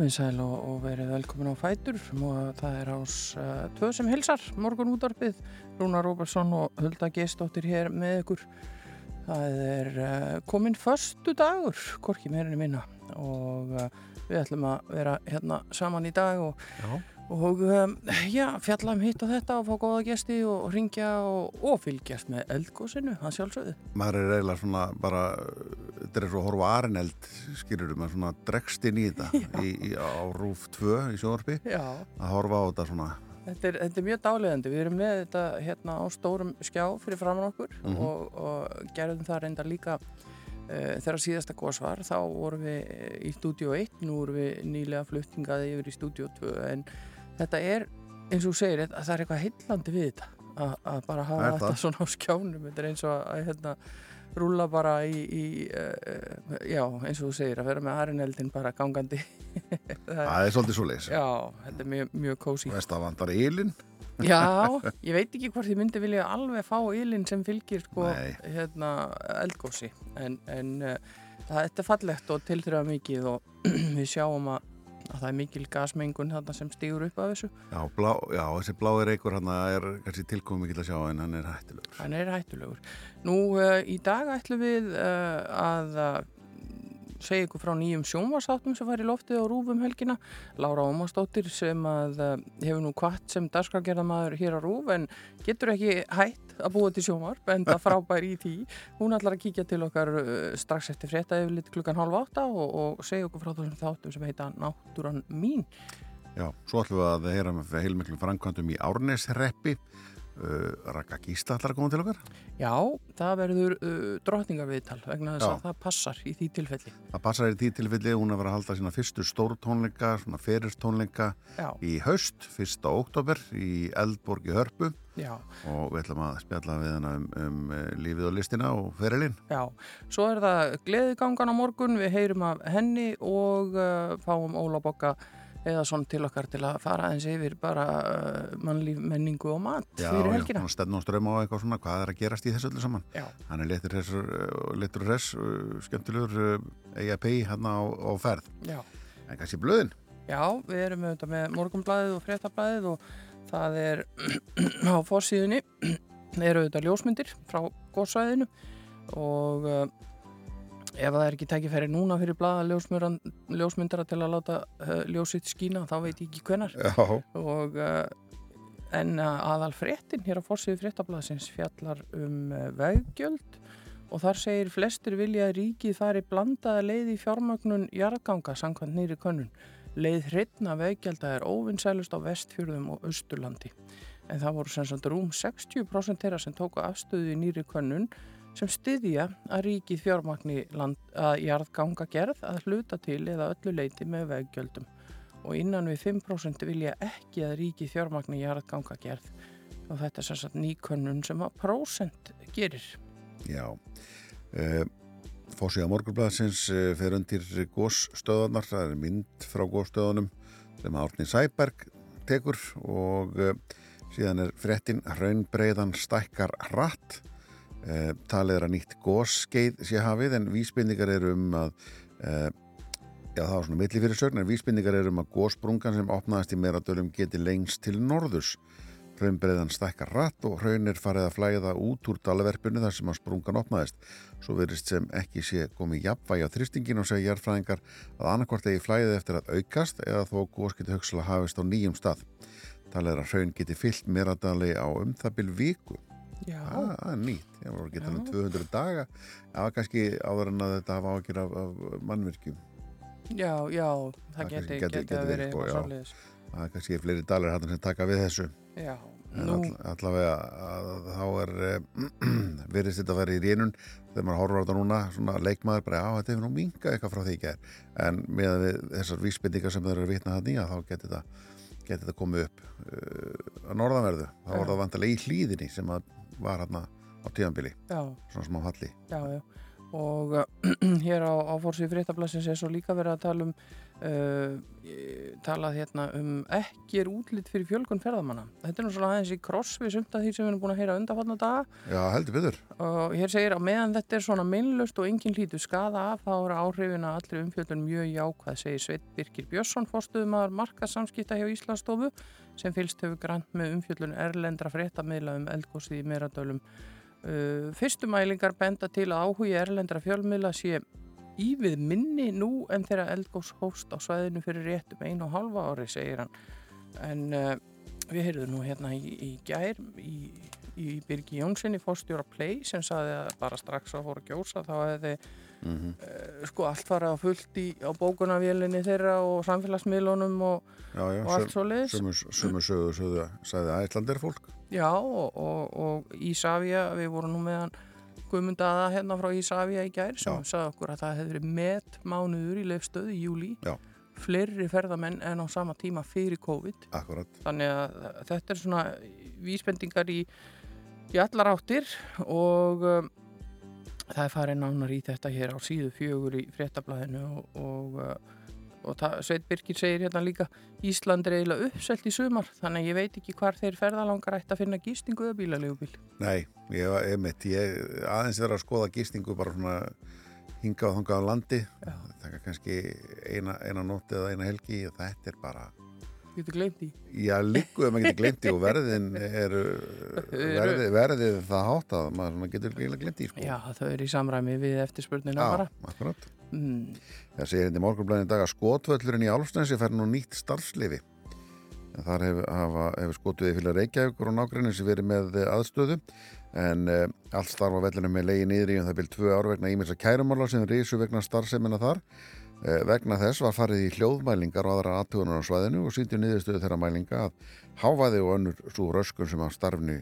Komið sæl og, og verið velkomin á Fætur. Og það er ás uh, tvö sem hilsar, morgun útvarpið Rúna Róbersson og Hulda Geistóttir hér með ykkur. Það er uh, komin förstu dagur hvorki meirinni minna. Og uh, við ætlum að vera hérna saman í dag og, Já. Og um, já, fjalla um hitt og þetta og fá góða gesti og ringja og, og fylgjast með eldgósinu, það sjálfsögðu maður er eiginlega svona bara þetta er svo að horfa arineld skilur maður svona dregst inn í þetta í, í, á rúf 2 í sjónvarpi Já, að horfa á þetta svona Þetta er, þetta er mjög dálegandi. Við erum með þetta hérna á stórum skjá fyrir framann okkur Mhm. og, og gerðum það reyndar líka uh, þegar síðasta gos var. Þá vorum við í stúdíu 1, nú vorum við nýlega fluttingaði yfir í stúdíu 2 en þetta er, eins og þú segir, að það er eitthvað heillandi við þetta að, að bara hafa er þetta það. svona á skjánum. Þetta er eins og að hérna, rúlla bara í, í uh, já, eins og þú segir, að vera með arineldin bara gangandi. það, það er svolítið svo leys já, þetta er mjög, mjög kósi. veist að vantar ylinn Já, ég veit ekki hvort ég myndi vilja alveg fá ylinn sem fylgir sko, hérna, eldgósi en, en uh, það þetta er fallegt og tilþrjóða mikið og við sjáum að, að það er mikil gasmengun þarna sem stígur upp af þessu já, blá, já, þessi blái reykur hann er kannski tilkomið mikill að sjá en hann er hættilegur hann er hættulegur. Nú uh, í dag ætlum við uh, að segja ykkur frá nýjum sjónvarsáttum sem fær í loftið á Rúfum helgina. Lára Ómarsdóttir sem að uh, hefur nú kvart sem dagskragerðamaður hér á Rúf en getur ekki hætt að búa til sjónvarp en það frábær í því. Hún ætlar að kíkja til okkar uh, strax eftir frétta yfir lit klukkan halv átta og, og segja okkur frá þessum þáttum sem heita Náttúran mín. já, svo ætlum við að heyra með heilmiklum framkvæmdum í Árnesreppi uh, Raka Gísla ætlar að koma til okkar Já, það verður uh, drottningarviðtal vegna þess að það passar í því tilfelli. það passar í því tilfelli, hún er vera að halda sína fyrstu stórtónleika, svona feristónleika í haust, 1. oktober í Eldborg í Hörpu já. og við ætlum að spjalla við hana um, um eh, lífið og listina og ferilinn. Já, svo er það gleðigangan á morgun, við heyrum af henni og uh, fáum Óla Bokka eða svona til okkar til að fara eins yfir bara uh, mannlíf, menningu og mat Já, fyrir já, helgina. svona stefn og ström á eitthvað svona, hvað er að gerast í þessu öllu saman? Já, Hann er uh, letur hress uh, skemmtilegur uh, EIP hann á, á ferð. já, En kannski blöðin? já, við erum auðvitað með morgunblæðið og fréttablæðið og það er á fórsíðunni eru auðvitað ljósmyndir frá góðsvæðinu og uh, ef það er ekki tækifæri núna fyrir blaða ljósmyndara til að láta uh, ljósitt skína þá veit ég ekki hvenar Já. og uh, en uh, aðal fréttin hér á fórsíðu fréttablaðsins fjallar um uh, veggjöld og þar segir flestir vilja að ríkið fari blandaða leið í fjármögnun jarðganga samkvæmt nýri könnun. Leið hreitna veggjalda er óvinnsælust á vestfjörðum og austurlandi. En það voru sem sagt rúm 60% þeirra sem tóku afstöðu í nýri könnun sem styðja að ríkið fjármagni að jarðganga gerð að hluta til eða öllu leiti með veggjöldum og innan við 5% vilja ekki að ríkið fjármagni jarðganga gerð og þetta er sem sagt nýkönnun sem að prósent gerir. Já. Uh, Fórsíða morgunblæðsins uh, fer undir gósstöðunar, það er mynd frá gósstöðunum sem Árni Sæberg tekur og uh, síðan er fréttin raunbreiðan stækkar hratt. Uh, talið er að nýtt gósskeið sé hafið en vísbendingar eru um að uh, Já, það var svona milli fyrir sögn, en vísbendingar eru um að gósbrungan sem opnaðist í meradölum geti lengst til norðurs. Hraunbreiðan stækkar rætt og hraun er farið að flæða út úr dalaverfinu þar sem að sprungan opnaðist. Svo verist sem ekki sé komið jafnvægi á þristingin og segja jarðfræðingar að annarkvort eigi flæðið eftir að aukast eða þó gós geti högsla hafist á nýjum stað. Talið er að hraun geti fyllt meradali á um það Ah, Það er nýtt, ég var ekki talað um Já. 200 daga. Það var kannski áður en að þetta hafa ágjur af, af mannvirkjum. já, já, það geti, kannski geti, geti- geti geti að verið, verið eitthvað svoleiðis. Það er kannski fleiri dalir hann sem taka við þessu. Já, Nú, all, allavega að, þá er virðist þetta að vera í rínun þegar maður horfur á þetta núna, svona leikmaður bara, já, þetta hefur nú minkað eitthvað frá því í gær en með þessar vísbendingar sem þeir eru að vitna það nýja, þá getur þetta komið upp uh, að norðanverðu, þá Já. það vantilega í hlýðinni sem að var hérna á tíðanbili, svona smá halli. Já, já. Og hér á, á fórsíðu fréttablasins er svo líka verið að tala um uh, eh, talað hérna um ekki er útlitt fyrir fjölgun ferðamanna. Þetta er nú svona aðeins í kross við sumt að því sem við erum búin að heyra undanfarnar daga. Já, heldur byggður og hér segir að meðan þetta er svona minnlust og engin hlítu skada af þá eru áhrifin að allri umfjöldun mjög jákvæð segir Sveit Birkir Björnsson fórstuðumæður markasamskipta hjá Íslandsstofu sem fylst hefur grann með umfjöldun erlendra fréttamiðla um eldgósið í Meradölum. Uh, Fyrstu mælingar benda til að áhugi erlendra fjölmiðla sé ívið minni nú en þegar eldgós hófst á svæðinu fyrir réttum einu og halva ári segir hann. En uh, við heyrðum nú hérna í, í gær í í Birgi Jónssoni fórstjóra Play sem saði að bara strax að fóra gjósa þá hefði mm uh, sko allt farið á fullt í, á bókunavélinni þeirra og samfélagsmiðlunum og, Já, já, og allt svo leiðis. sömu sögu, sögðu, sagði Æslandir fólk. Já og, og, og Ísafja, við vorum nú meðan Guðmundaða hérna frá Ísafja í gær sem sagði okkur að það hefði verið met mánuður í leifstöð í júli. Já. Fleiri ferðamenn en á sama tíma fyrir COVID. Akkurat, Þannig að þetta er svona vísbendingar í, í allar áttir og um, það er farið nánar í þetta hér á síðu fjögur í fréttablaðinu og, og, uh, og það, Sveit Birkir segir hérna líka Ísland er eiginlega uppselt í sumar þannig að ég veit ekki hvar þeir ferðalangar ætti að finna gistingu eða bílalegu nei, ég var einmitt ég aðeins verið að skoða gistingu bara svona hingað og þangað á landi. Já. það er kannski eina, eina nótt eða eina helgi og þetta er bara Getur gleymt í Já, líku ef maður getur glemti og verðin er verði, verðið það hátt að maður getur eiginlega glemti sko. Já, þau eru í samræmi við eftirspurnina bara. akkurat mm, Það segir hindi morgunblæðin í dag að skotvöllurinn í Álfsnesi fær nú nýtt starfslifi þar hefur, hefur skotviði fyrir Reykjavíkur og nágrinni sem verið með eh, aðstöðu. En uh, allt starf á vellinu með leiði niður í um það byrj tvö ár vegna ímins að kærumála sem risu vegna starfsemina þar. Uh, vegna þess var farið í hljóðmælingar og aðra aðtugunar á svæðinu og sýndi niðurstöðu þeirra mælinga að háfaði og önnur svo röskun sem á starfnu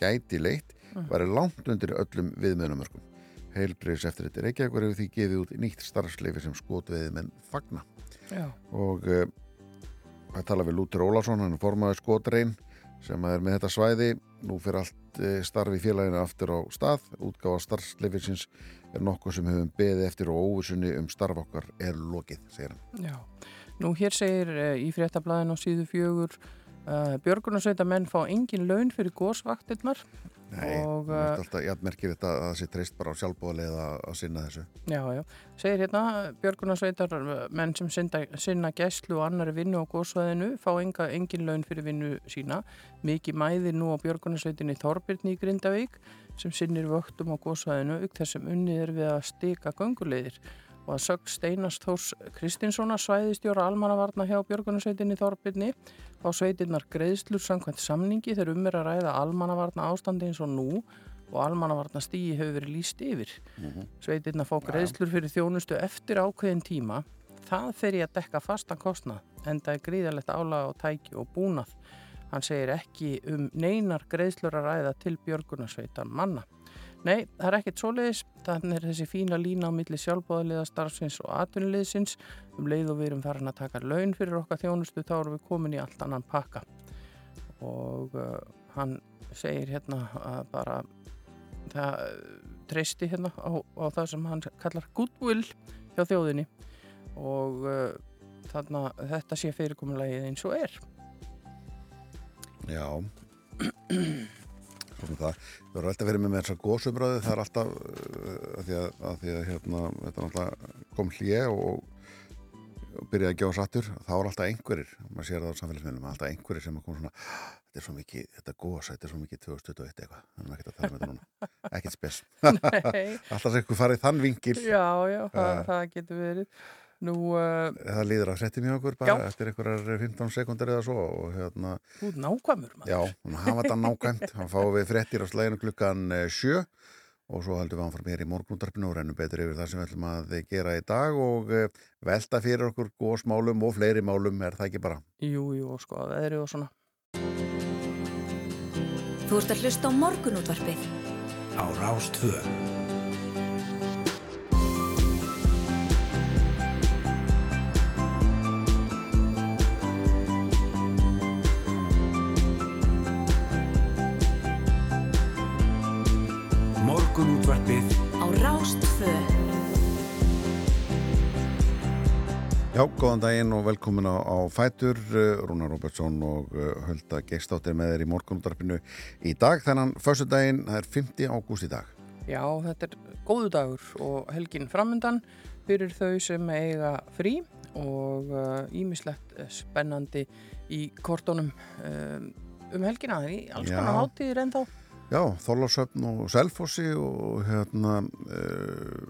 gæti leitt væri langt undir öllum viðmjönumörkum heilbriðs eftir þetta Reykjavíkur hefur því gefið út nýtt starfsleifi sem skotviði menn fagna. Já, og uh, að tala við Lútur Ólafsson, hann formaður skotrein sem er með þetta svæði. Nú fyrir allt uh, starfi félaginu aftur á stað, útgáfa starfsleifisins er nokkuð sem hefum beðið eftir og óvissunni um starf okkar er lokið, segir hann. Já, nú hér segir uh, í fréttablaðin á síðu fjögur Björgunarsveita menn fá engin laun fyrir gósvaktirnar Nei, Og, og, uh, uh, alltaf, ég merkir þetta að það sé treyst bara á sjálfbóðlega að sinna þessu. Já, já, segir hérna Björgunarsveitar menn sem sinna, sinna gæslu og annari vinnu á gósvæðinu fá enga, engin laun fyrir vinnu sína. Mikið mæðir nú á Björgunarsveitinni Þorbirni í Grindavík sem sinnir vöktum á gósvæðinu auk þess sem unnið er við að stika gönguleiðir og að sög Steinars Þórs Kristinssonar svæðistjóra almannavarna hjá Björgunarsveitinni Þorbirni á sveitinnar greiðslur samkvæmt samningi þegar um er að ræða almannavarna ástandi eins og nú og almannavarna stíi hefur verið líst yfir. Sveitirna fá greiðslur fyrir þjónustu eftir ákveðin tíma. Það fer ég að dekka fastan kostnað, en það er gríðalegt álaga á tæki og búnað. Hann segir ekki um neinar greiðslur að ræða til björgunarsveitar manna. Nei, það er ekkert svoleiðis. Þannig er þessi fína lína á milli sjálfbóðaliða starfsins og atvinnuliðsins. Um leið og við erum farin að taka laun fyrir okkar þjónustu, þá erum við komin í allt annan pakka. Og uh, hann segir hérna að bara það treysti hérna á, á það sem hann kallar goodwill hjá þjóðinni og uh, þarna þetta sé fyrirkomulagið eins og er. Já Svona það, við vorum alltaf verið með með þessar gósumröðu, það er alltaf uh, að því að, að, því að hérna, þetta náttúrulega kom hlje og, og byrjaði að gjóða sattur, þá er alltaf einhverjir, maður sér það á samfélagsmiðlum, alltaf einhverjir sem kom svona, þetta er svo mikið, þetta gósa, þetta er svo mikið 2021 eitthvað, við erum ekkert að tala með þetta núna, ekkert spes, alltaf sem einhver farið þann vingil, já, já, það, Uh. það getur verið. Nú, uh, það líður að hrettum hjá okkur bara Já. eftir einhverjar 15 sekundir eða svo og hérna, þú ert nákvæmur maður. Já, hún hafa þetta nákvæmt hann fáum við frettir á slæginu klukkan eh, sjö og svo heldum við áfram hér í morgunúndarpinu og rennum betur yfir það sem við ætlum að gera í dag og eh, velta fyrir okkur gósmálum og fleiri málum er það ekki bara Jú, jú, og sko, veðri og svona. Þú ert að hlusta á morgunútvarpið. Á Rástvö. Morgunútvarpið Á Rástvö. Já, góðan daginn og velkomin á, á Fætur, uh, Rúnar Róbertsson og uh, Hölda Geistóttir með þér í morgunúttarpinu í dag. Þennan fyrstu daginn, það er 5. ágúst í dag. Já, þetta er góðu dagur og helgin framöndan fyrir þau sem eiga frí og ímislegt spennandi í kortunum um, um helgina. Það er í alls konar hátíðir ennþá. Já, Þorlásöfn og Selfossi og hérna uh,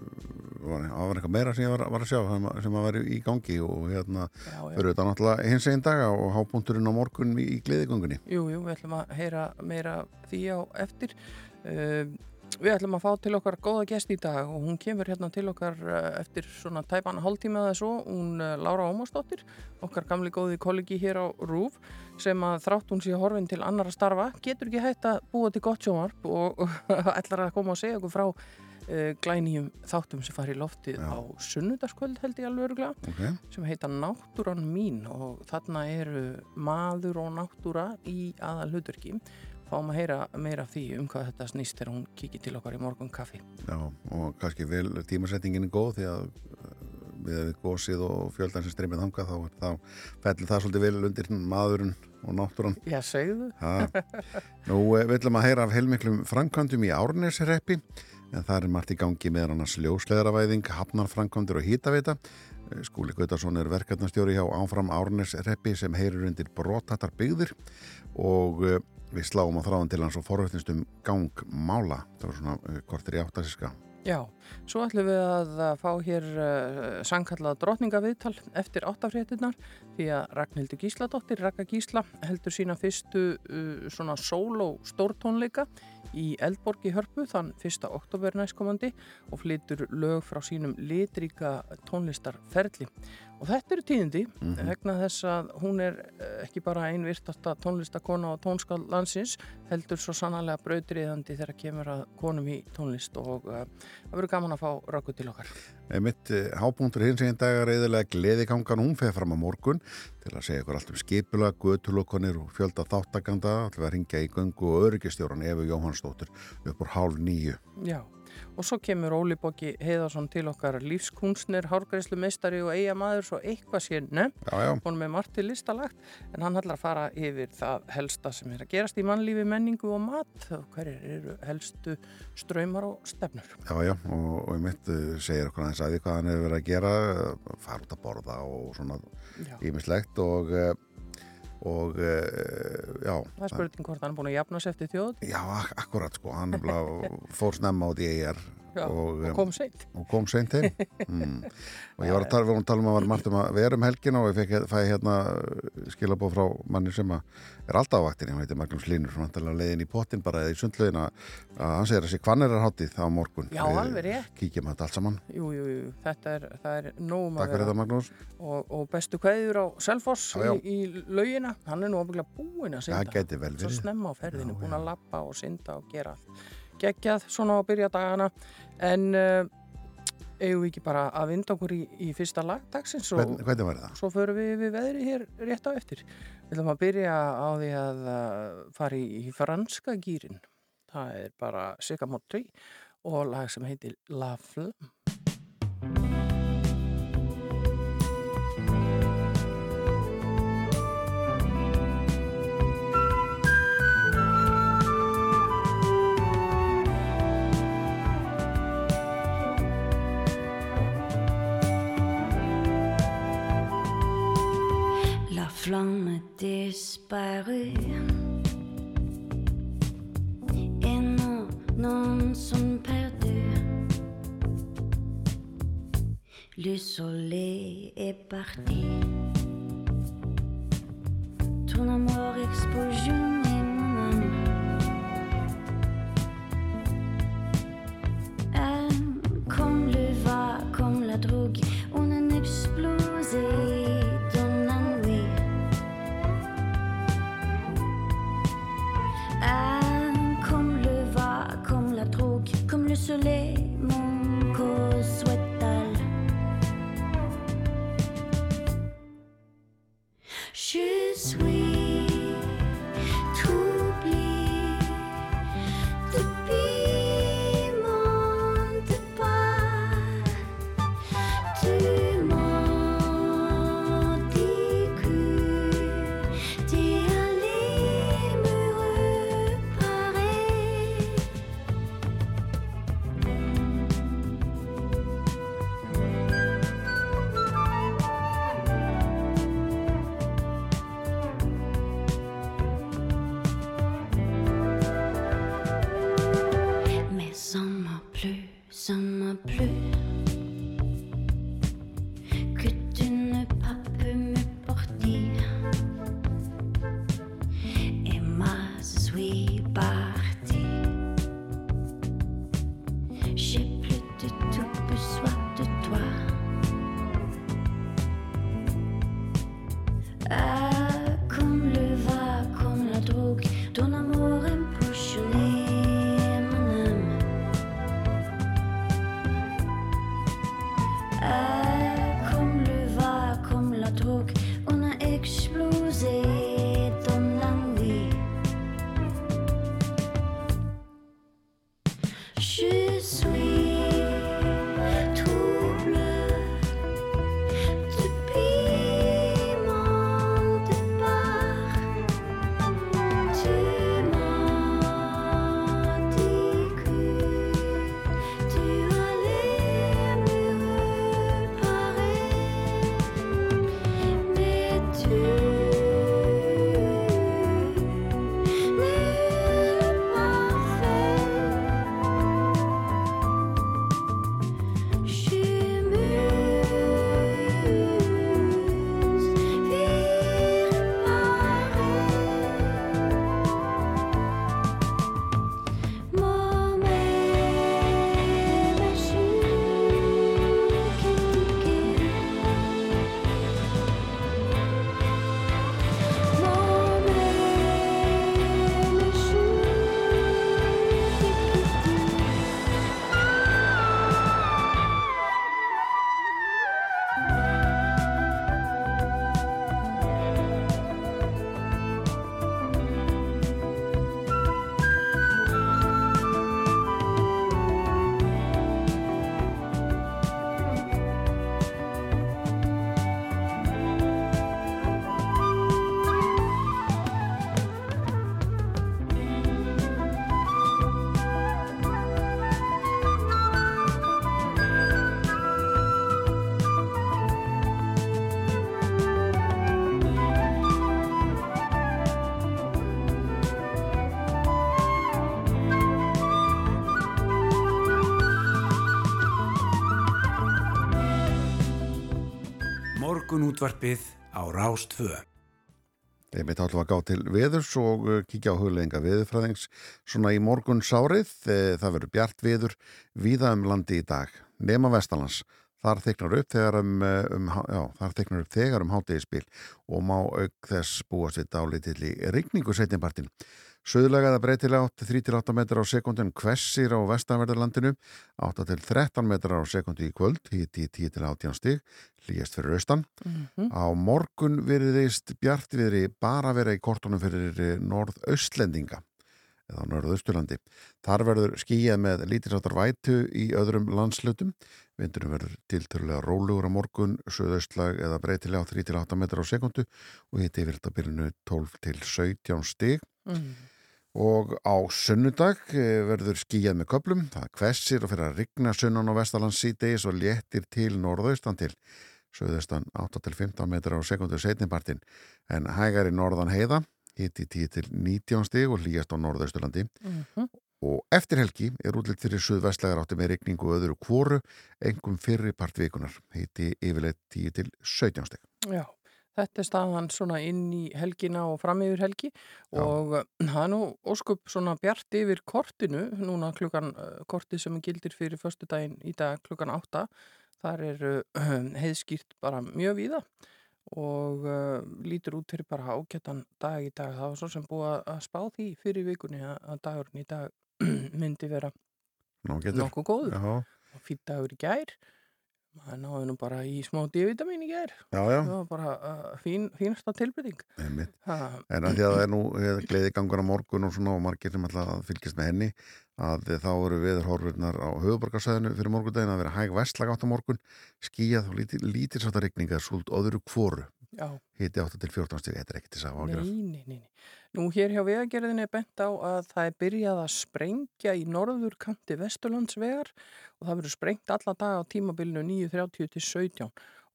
var, var eitthvað meira sem ég var, var að sjá sem, að- sem að var í gangi og hérna fyrir þetta náttúrulega hins einn daga og hápunkturinn á morgun í, í gleðigöngunni. Jú, jú, við ætlum að heyra meira því á eftir. Uh, við ætlum að fá til okkar góða gest í dag og hún kemur hérna til okkar uh, eftir svona tæpan hálftíma eða svo, hún Lára Ómarsdóttir, okkar gamli góði kollegi hér á RÚF sem að þrátt hún sé horfin til annara starfa, getur ekki hægt að búa til gott sjónvarp og, ætlar að koma og segja okkur frá uh, glænýjum þáttum sem fari í loftið Já. á sunnudaskvöld held ég alveg öruglega Okay. sem heita Náttúran mín og þarna eru maður og náttúra í aðal hlutverki fáum að heyra meira af því um hvað þetta snýst þegar hún kikið til okkar í morgun kaffi Já, og kannski vel tímasettingin er góð því að uh, við gósið og fjöldan sem streymið þangað þá, þá fellur það svolítið vel undir maðurinn og náttúran. Já, segðu. Nú eh, við ætlum að heyra af heilmiklum framkvæmdum í Árnesreppi en það er margt í gangi með annars ljósleðaravæðing, hafnarframkvæmdur og hýtaveita. Eh, Skúli Gautarsson er verkefnastjóri hjá Áfram Árnesreppi sem heyrir undir brotatar byggðir og eh, við sláum á þráðan til hans og forvöldnist um gangmála. Það var svona kortir í áttasiska. Já, svo ætlum við að fá hér uh, sannkallað drotningaviðtal eftir áttafréttinnar því að Ragnhildur Gísladóttir, Raka Gísla, heldur sína fyrstu uh, svona sóló stórtónleika í Eldborg í Hörpu þann 1. oktober næstkomandi og flytur lög frá sínum litríka tónlistarferli. Og þetta eru tíðindi vegna þess að hún er uh, ekki bara einn virtasta tónlistakona og tónskal landsins, heldur svo sannarlega brautriðandi þegar kemur að konum í tónlist og uh, það verður gaman að fá rökku til okkar. Mitt hápunktur hins eginn dagar eðilega gleðigangan hún feð fram á morgun til að segja ykkur allt um skipula, götulokonir og fjölda þáttakanda til að ringja í göngu og öryggistjóran Efu Jóhannsdóttir upp úr hálf nýju. Já, og svo kemur Óli Bóki Heiðarsson til okkar lífskunstnir, hárgreislu meistari og eigamaður svo eitthvað sé nefn. Hún er margt til listalagt en hann ætlar að fara yfir það helsta sem er að gerast í mannlífi, menningu og mat og hverjir eru helstu ströymar og stefnur. já, já og, og mitt uh, segir okkur aðeins að því hvað hann hefur verið að gera, uh, fara út að borða og svona ímislegt og, uh, og uh, já. Það er spurning hvort hann er búin að jafna sér eftir þjóð Já, ak akkurat sko, hann fór snemma út í EIR Já, og, og kom seint. og kom seint heim mm. og ég var að tala, að tala um að var margt um að vera um helgina og ég fekk, fæ hérna skilabóð frá manni sem að er alltaf á vaktinni, hann heitir Magnús Línur hann tala leiðin í pottin bara eða í sundlaugin að að hann segir að sé hvann er að hátíð á morgun Já, alveg rétt. kíkjum að þetta allt saman, Jú, jú, jú, þetta er, það er nógum takk fyrir þetta Magnús og, og bestu kveður á Selfoss Já, já. í, í laugina, hann er nú ábygglega búinn að synda. það gæti vel Svo verið snemma á ferðinu, já. að lappa og synda og gera allt. Geggjað svona á byrja dagana, en uh, eigum við ekki bara að vinda okkur í, í fyrsta lag dagsins og Hvern, hvernig var það? svo förum við við veðri hér rétt á eftir. Við ætlum að byrja á því að uh, fara í, í franska gýrin. Það er bara Sika Mottri og lag sem heitir La Flamme. Disparut Et non, non sont perdus. Le soleil est parti. Ton amour explosionne So late. Morgun útvarpið á Rástvö. Ég mitt átlum að gá til veðurs og uh, kíkja á hugleðinga veðurfræðings svona í morgun sárið. Það verður bjart veður víða um landi í dag. Nema Vestalands. Þar þyknar upp þegar um, uh, um, um hátegispil og má auk þess búast við dálítill í rigningu setjumpartin. Suðlega eða breytilega 8-3-8 metrar á sekundin hvessir á vestanverðarlandinu, 8-13 metrar á sekundi í kvöld, hiti 10-18 stig, hlýjast fyrir austan. Á morgun veriðist bjartviðri bara vera í kortunum fyrir eh, norðaustlendinga eða norðausturlandi. Þar verður skýjað með lítilsáttar vætu í öðrum landslutum. Vindurum verður tilturlega rólugur á morgun, söðaustlag eða breytilega 3-8 metrar á sekundu og þetta byrjunu 12-17 stig. Mm. Og á sunnudag eh, verður skýjað með köplum, það hvessir og fyrir að rigna sunnan á Vestalands síðdeis og léttir til norðaustan til söðaustan 8-15 metrar á sekundu setnipartin en hægar í norðan heiða, hitti 10-19 stig og hlýjast á norðausturlandi. Mhm. og eftir helgi er útlitt fyrir suðvestlegar átti með rigningu og öðru kvoru, engum fyrri partvikunar, hitti yfirleitt 10-17 stig. Já, þetta er staðan svona inn í helgina og fram yfir helgi Já. og uh, það er nú óskup svona bjart yfir kortinu, núna klukkan uh, kortið sem gildir fyrir föstudaginn í dag klukkan 8, þar er uh, heiðskýrt bara mjög víða og uh, lítur út fyrir bara ágættan dag í dag. Það var svo sem búið að- spá því fyrir vikunni að, dagurinn í dag myndi vera nokkuð Já, og fýtt dagur í gær maður náði nú bara í smá D-vitamin í já, það var bara uh, fín, fínasta ha, En að því að það er nú gleði gangur á morgun og svona og margir sem að fylgjast með henni að þá eru viður horfurnar á höfuborgarsæðinu fyrir morgundaginn að vera hæg vestlag átt á morgun, skíjað og lítil, lítil sátta regninga, súld öðru kvoru já, hiti 8 til 14 stíð, þetta er ekki til að nei, ágjöra nei, nei, nei Nú hér hjá vegagerðinni er bent á að það er byrjað að sprengja í norður kanti Vesturlandsvegar og það verður sprengt alla daga á tímabilinu 9.30 til 17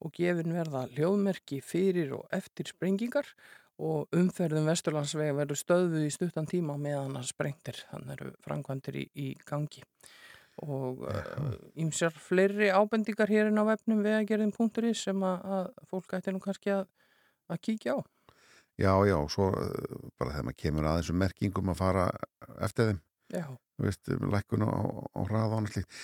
og gefin verða hljóðmerki fyrir og eftir sprengingar og umferðum Vesturlandsvega verður stöðuð í stuttan tíma meðan að sprengtir, þannig eru framkvæmdir í, í gangi. Og ímsjar uh, fleiri ábendingar hérinn á vefnum vegagerðin.is sem að, að fólk ætti nú kannski að, að kíkja á. Já, já, svo uh, bara þegar maður kemur að þessum merkingum að fara eftir þeim, veist, lækkun á hraða og annað slíkt.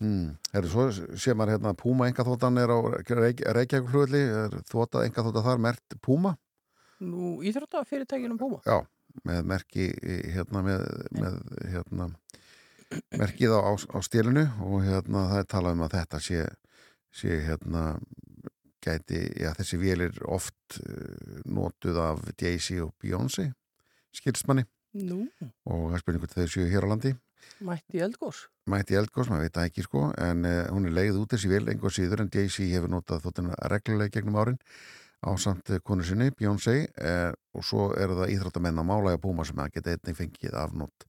Hmm. Herru, svo sé maður hérna að Puma engaþóttan er á Reykj Reykjavík flugulli, er þótað engaþóttan þar mert Puma, nú íþróttafyrirtækinu Puma. já, með merki hérna með, með hérna merkið á, á, stélinu og hérna það er talað um að þetta sé, sé hérna gæti, já þessi vélir oft uh, notuð af Jay-Z og Beyoncé skilsmanni Nú, og það er spurning hvort þau séu hér á landi mætti eldgós. mætti eldgós, maður veit það ekki sko en uh, hún er leið út þessi vél engur síður en Jay-Z hefur notað þóttina reglulega gegnum árin á samt uh, konu sinni, Beyoncé uh, og svo eru það íþróttamenn á málæga búma sem að geta einnig fengið afnót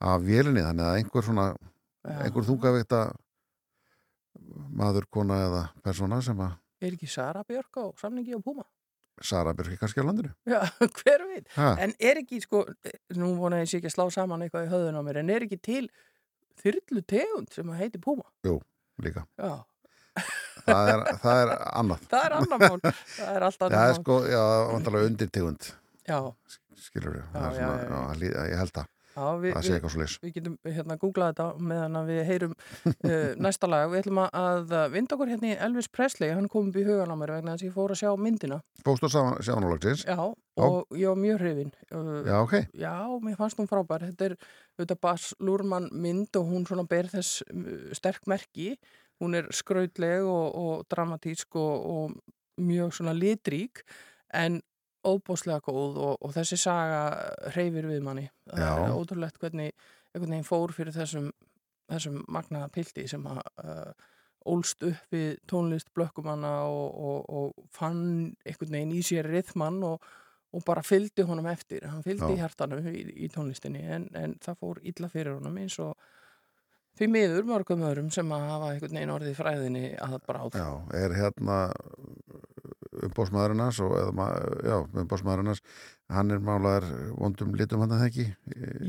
af vélinni, þannig að einhver svona Já. einhver þungavekta maður, kona eða persóna sem að Er ekki Sara Björk á samningi á Puma? Sara Björk kannski á landinu Já, hver veit. ha, En er ekki, sko, nú vona ég sé ekki að slá saman eitthvað í höðun á mér, en er ekki til þyrlu tegund sem heiti Puma? líka Já, það er, það er annað það er annar mál. það er allt það annar er sko, já, vantarlega undir tegund Já, skilur við, Já, það er já, já, já. ég held að það sé við, eitthvað svo leys við getum hérna googlað þetta meðan að við heyrum uh, næsta lag. Við ætlum að, að vinda okkur hérna í Elvis Presley, hann kom upp í hugan á mér vegna þess að ég fór að sjá myndina. Póstur sjánulegsins, Já, og ég var mjög hrifin. Uh, já ok Já, mér fannst hún frábær. Þetta er auðvitað Bas Lúrmann mynd og hún svona ber þess uh, sterk merki. Hún er skrautleg og, og dramatísk og, og mjög svona litrík en óbúslega góð og, og þessi saga hreyfir við manni. Það Já. er ótrúlegt hvernig einhvern veginn fór fyrir þessum, þessum magnaða pilti sem að uh, ólst upp við tónlist blökkumanna og, og, og fann einhvern veginn í sér rithmann og og bara fylgdi honum eftir, hann fylgdi Já. í hjartanu í, í tónlistinni en, en það fór illa fyrir honum eins og því miður mörgum öðrum sem að hafa einhvern veginn orðið fræðinni að bráð. Já, er hérna umbósmaðurinnars og eða, já, umbósmaðurinnars hann er málaðar vondum litum hann að ekki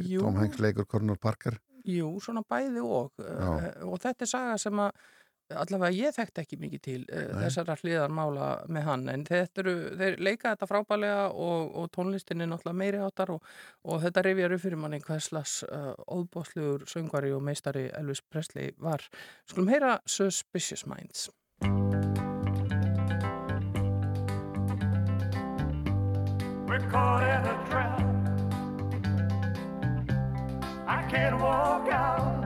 Jú. Tom Hanks leikur Conor Parker Jú, svona bæði og Já. uh, og þetta er saga sem að allavega ég þekkt ekki mikið til uh, Nei. þessara hliðar mála með hann en þetta eru, þeir leika þetta frábælega og, og tónlistin er náttúrulega meiri áttar og, og þetta rifjar upp fyrir manni hverslas uh, óbóðslugur söngvari og meistari Elvis Presley var. Skulum heyra Suspicious Minds. We're caught in a trap. I can't walk out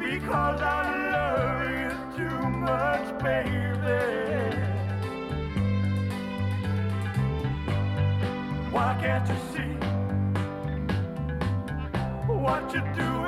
because I love you too much, baby. Why can't you see what you're doing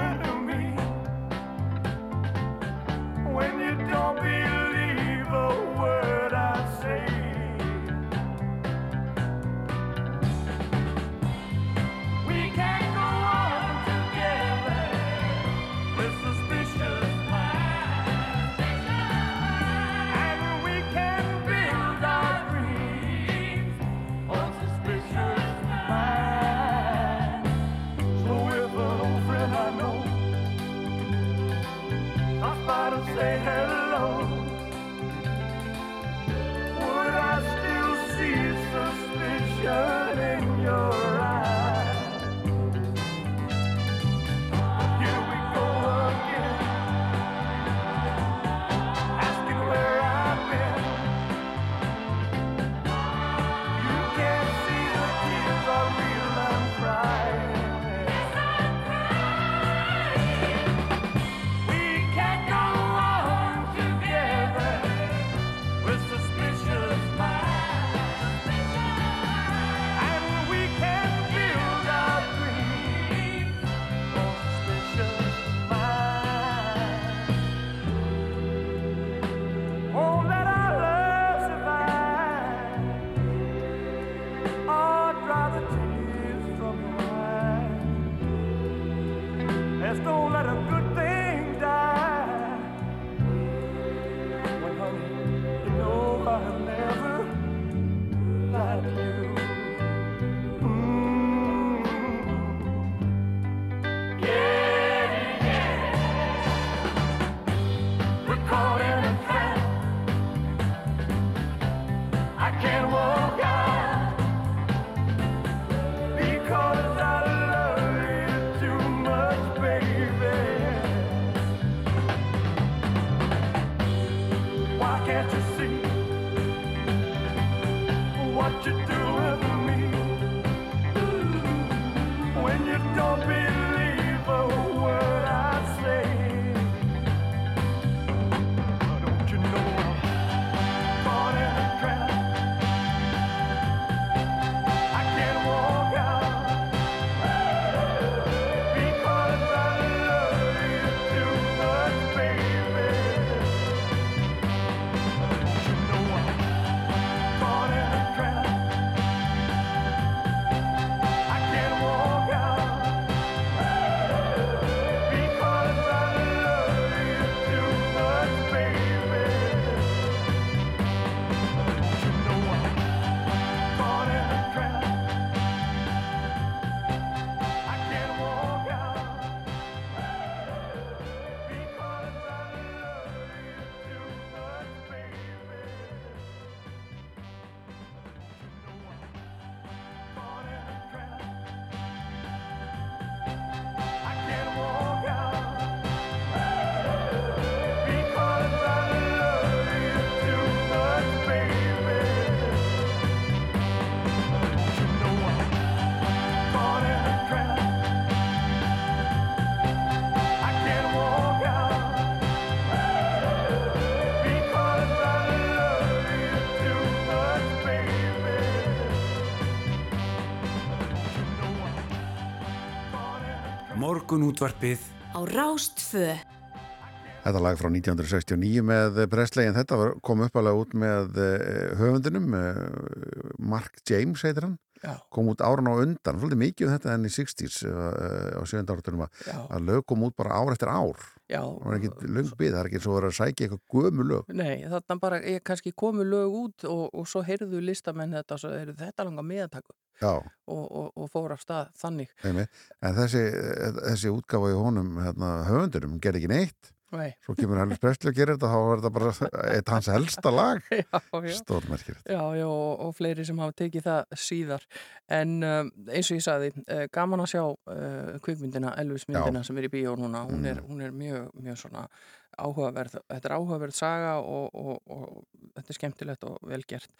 Morgun útvarpið á Rástfö. Þetta lag frá 1969 með Presley en þetta var, kom uppalega út með uh, höfundinum uh, Mark James heitir hann Já, kom út árun á undan, svolítið mikið um þetta enn í 60s uh, á 7. áratunum að lög kom út bara ár eftir ár já. það var ekki löng bið, það er ekki svo að vera að sækja eitthvað gömu lög Nei, þarna bara, ég kannski komu lög út og, og svo heyrðu listamenn þetta og svo heyrðu þetta langar meðataku Já, og, og, og fór af stað þannig. einmitt. en þessi, þessi útgáfa í honum hérna, höfundunum gerði ekki neitt Nei, svo kemur Elvis Presley og gerir þetta þá var þetta bara eitt hans helsta lag já, já. stórmerkir Já, já, og, og fleiri sem hafa tekið það síðar. En um, eins og ég sagði, uh, gaman að sjá uh, kvikmyndina, Elvis myndina sem er í bíó núna. Hún er, hún er mjög, mjög svona áhugaverð. Þetta er áhugaverð saga og, og, og þetta er skemmtilegt og vel gert.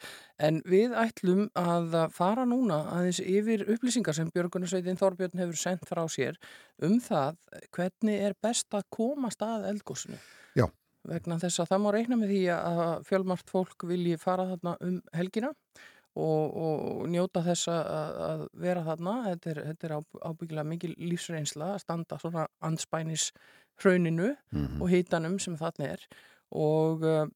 En við ætlum að fara núna aðeins yfir upplýsingar sem Björgunarsveitin Þorbjörn hefur sendt frá sér um það hvernig er best að komast að eldgósinu. Já. Vegna þess að það má reikna með því að fjölmart fólk vilji fara þarna um helgina og, og njóta þess að, að vera þarna. Þetta er, þetta er ábyggilega mikil lífsreynsla að standa svona anspænis hrauninu Mhm. og hitanum sem þarna er og uh,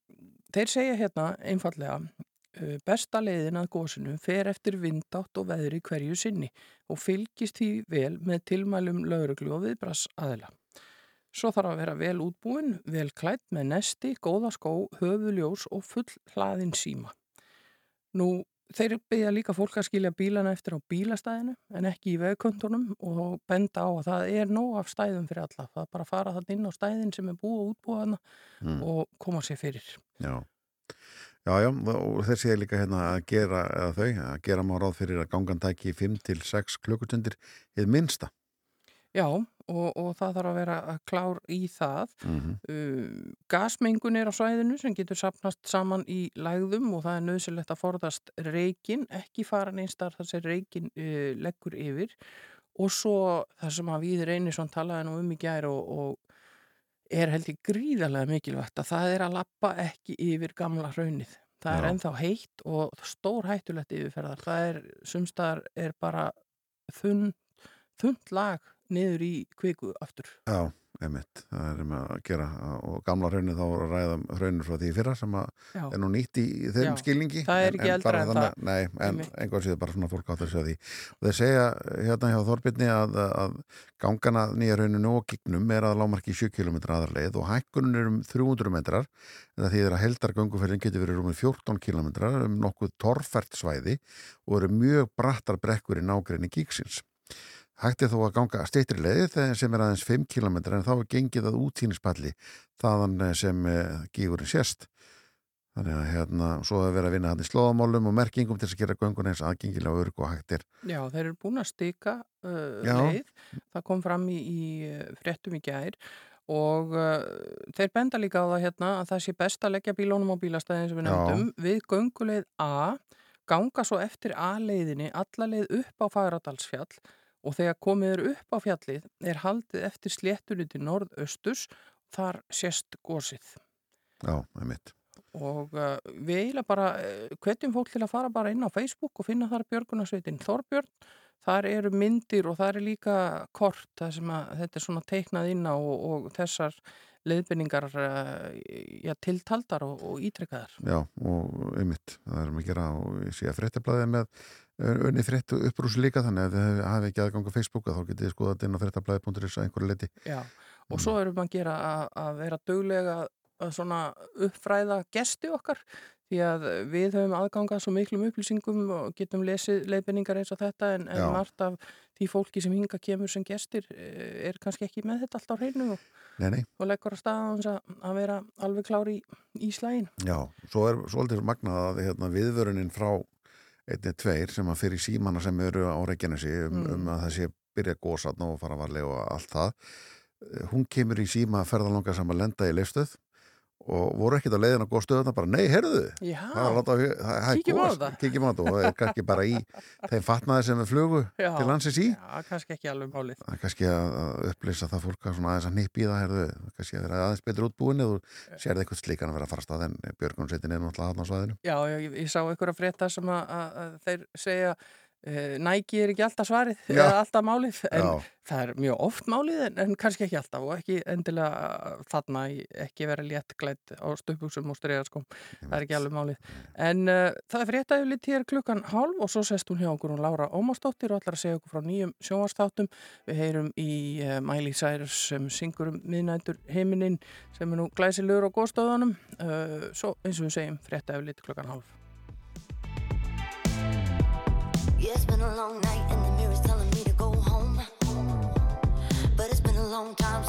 þeir segja hérna einfallega uh, besta leiðin að gósinu fer eftir vindátt og veðri hverju sinni og fylgist því vel með tilmælum lauruglu og viðbras aðila. Svo þarf að vera vel útbúin, vel klætt með nesti, góða skó, höfuljós og full hlaðin síma. Nú, þeir byggja líka fólk að skilja bílana eftir á bílastæðinu en ekki í vegköntunum og benda á að það er nóg af stæðum fyrir alla. Það er bara að fara það inn á stæðin sem er búið og útbúið hana Mm. og koma sér fyrir. Já. Já, já, og þessi er líka hérna að gera, eða þau, að gera má ráð fyrir að gangan tæki 5-6 klukkutundir eða minnsta. Já, og, og það þarf að vera klár í það. Mm Uh, gasmengun er á svæðinu sem getur sapnast saman í lægðum og það er nöðsilegt að forðast reikin, ekki fara neinstar þar sem reikin uh, leggur yfir og svo það sem að við reynir svona talaði nú um í gær og, og er held ég gríðarlega mikilvægt að það er að lappa ekki yfir gamla hraunið. Það er Já. ennþá heitt og stór hættulegt yfirferðar. Það er, sumstaðar er bara þunn, þunnt lag niður í kviku aftur. Já, einmitt, það er um að gera. Og gamla hraunir þá voru að ræða um hraunir frá því fyrra sem að er nú nýtt í þeim Já, skilningi. það er ekki eldra en þannig- það. Nei, en einhvað séu bara svona fólk átt að segja því. Og þeir segja hérna hjá Þorbirni að, að gangana nýja rauninu og gignum er að lámarki 7 km aðarleið og hækkunum er um 300 metrar. En það þýðir að heldargönguferðin getur verið rúmið 14 km um nokkuð torfært svæði og eru mjög brattar brekkur í nágrinni gíksins. Hægt er þó að ganga steytri leiði þegar sem er aðeins 5 km en þá er gengið að útínispalli þaðan eh, sem uh, gígurinn sést. Þannig að hérna, svo að vera að vinna hann í slóðamálum og merkingum til að gera göngun eins aðgengilega örg og hægt er. Já, þeir eru búin að stika uh, Já. leið. Það kom fram í, í fréttum í gær og uh, þeir benda líka á það hérna að það sé best að leggja bílónum á bílastæðin sem við nefndum við gönguleið A, ganga svo eftir A-leiðinni alla leið upp á Fagradalsfjall og þegar komið er upp á fjallið er haldið eftir sléttunni til norðausturs þar sést gósið Já, það er mitt. og uh, við eiginlega bara uh, hvetjum fólk til að fara bara inn á Facebook og finna þar Björgunarsveitin Þorbjörn. Þar eru myndir og þar er líka kort þar sem að þetta er svona teiknað inn á og, og þessar leiðbynningar uh, já, tiltaldar og, og ítrekkaðar Já, og einmitt, það er um að gera og ég sé að fréttablaðið með önni frétt upprúsi líka þannig að þið hafi ekki aðgang á Facebook þá getið þið skoðað þetta inn á fréttablaðið.is að einhverju leiti. Já, og svo erum við að gera að, að vera duglega að svona uppfræða gesti okkar því að við höfum aðgangað svo miklum upplýsingum og getum lesið leiðbendingar eins og þetta en, en margt af því fólki sem hinga kemur sem gestir eh, er kannski ekki með þetta allt á hreinu og, og leggur að staða að vera alveg klári í, í slægin. já, svo er svolítið magnað að hérna, viðvörunin frá einni tveir sem að fyrir símana sem eru á Reykjanesi um, Mm. um að það sé byrja gósatn og fara varlega og allt það Eh, hún kemur í síma ferðalanga sem að lenda í leifstöð og voru ekkert að góða stöðuna bara, nei, heyrðu Já, það það, það Kíkjum á þetta. kíkjum á þetta og er kannski bara í þeim fatnaði sem við flugu Já. til landsins í já, kannski ekki alveg málið. það er kannski að upplýsa það fólk að aðeins að nýppi í það herðu, kannski að vera aðeins betur útbúin eða þú sérði eitthvað slíkan að vera að fara að stað en er náttúrulega aðna á svæðinu Já, já, ég, ég sá einhverja frétta sem að, að, að þeir segja uh, nægi er ekki alltaf svarið Já. eða alltaf málið en Já. það er mjög oft málið en, en kannski ekki alltaf og ekki endilega þarna í- ekki vera létt glætt á stöpuksum og stregarskom það er ekki alveg málið. En uh, það er fréttaðu lit hér klukkan hálf og svo sest hún hjá okkur hún Lára Ómarsdóttir og ætlar að segja okkur frá nýjum sjónvarsþáttum við heyrum í uh, Miley Cyrus sem syngur um miðnættur heiminin sem er nú glæsilegur á góðstöðunum uh, svo eins og við segjum fréttaðu lit klukkan hálf Yeah, it's been a long night and the mirror's telling me to go home. But it's been a long time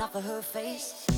off of her face.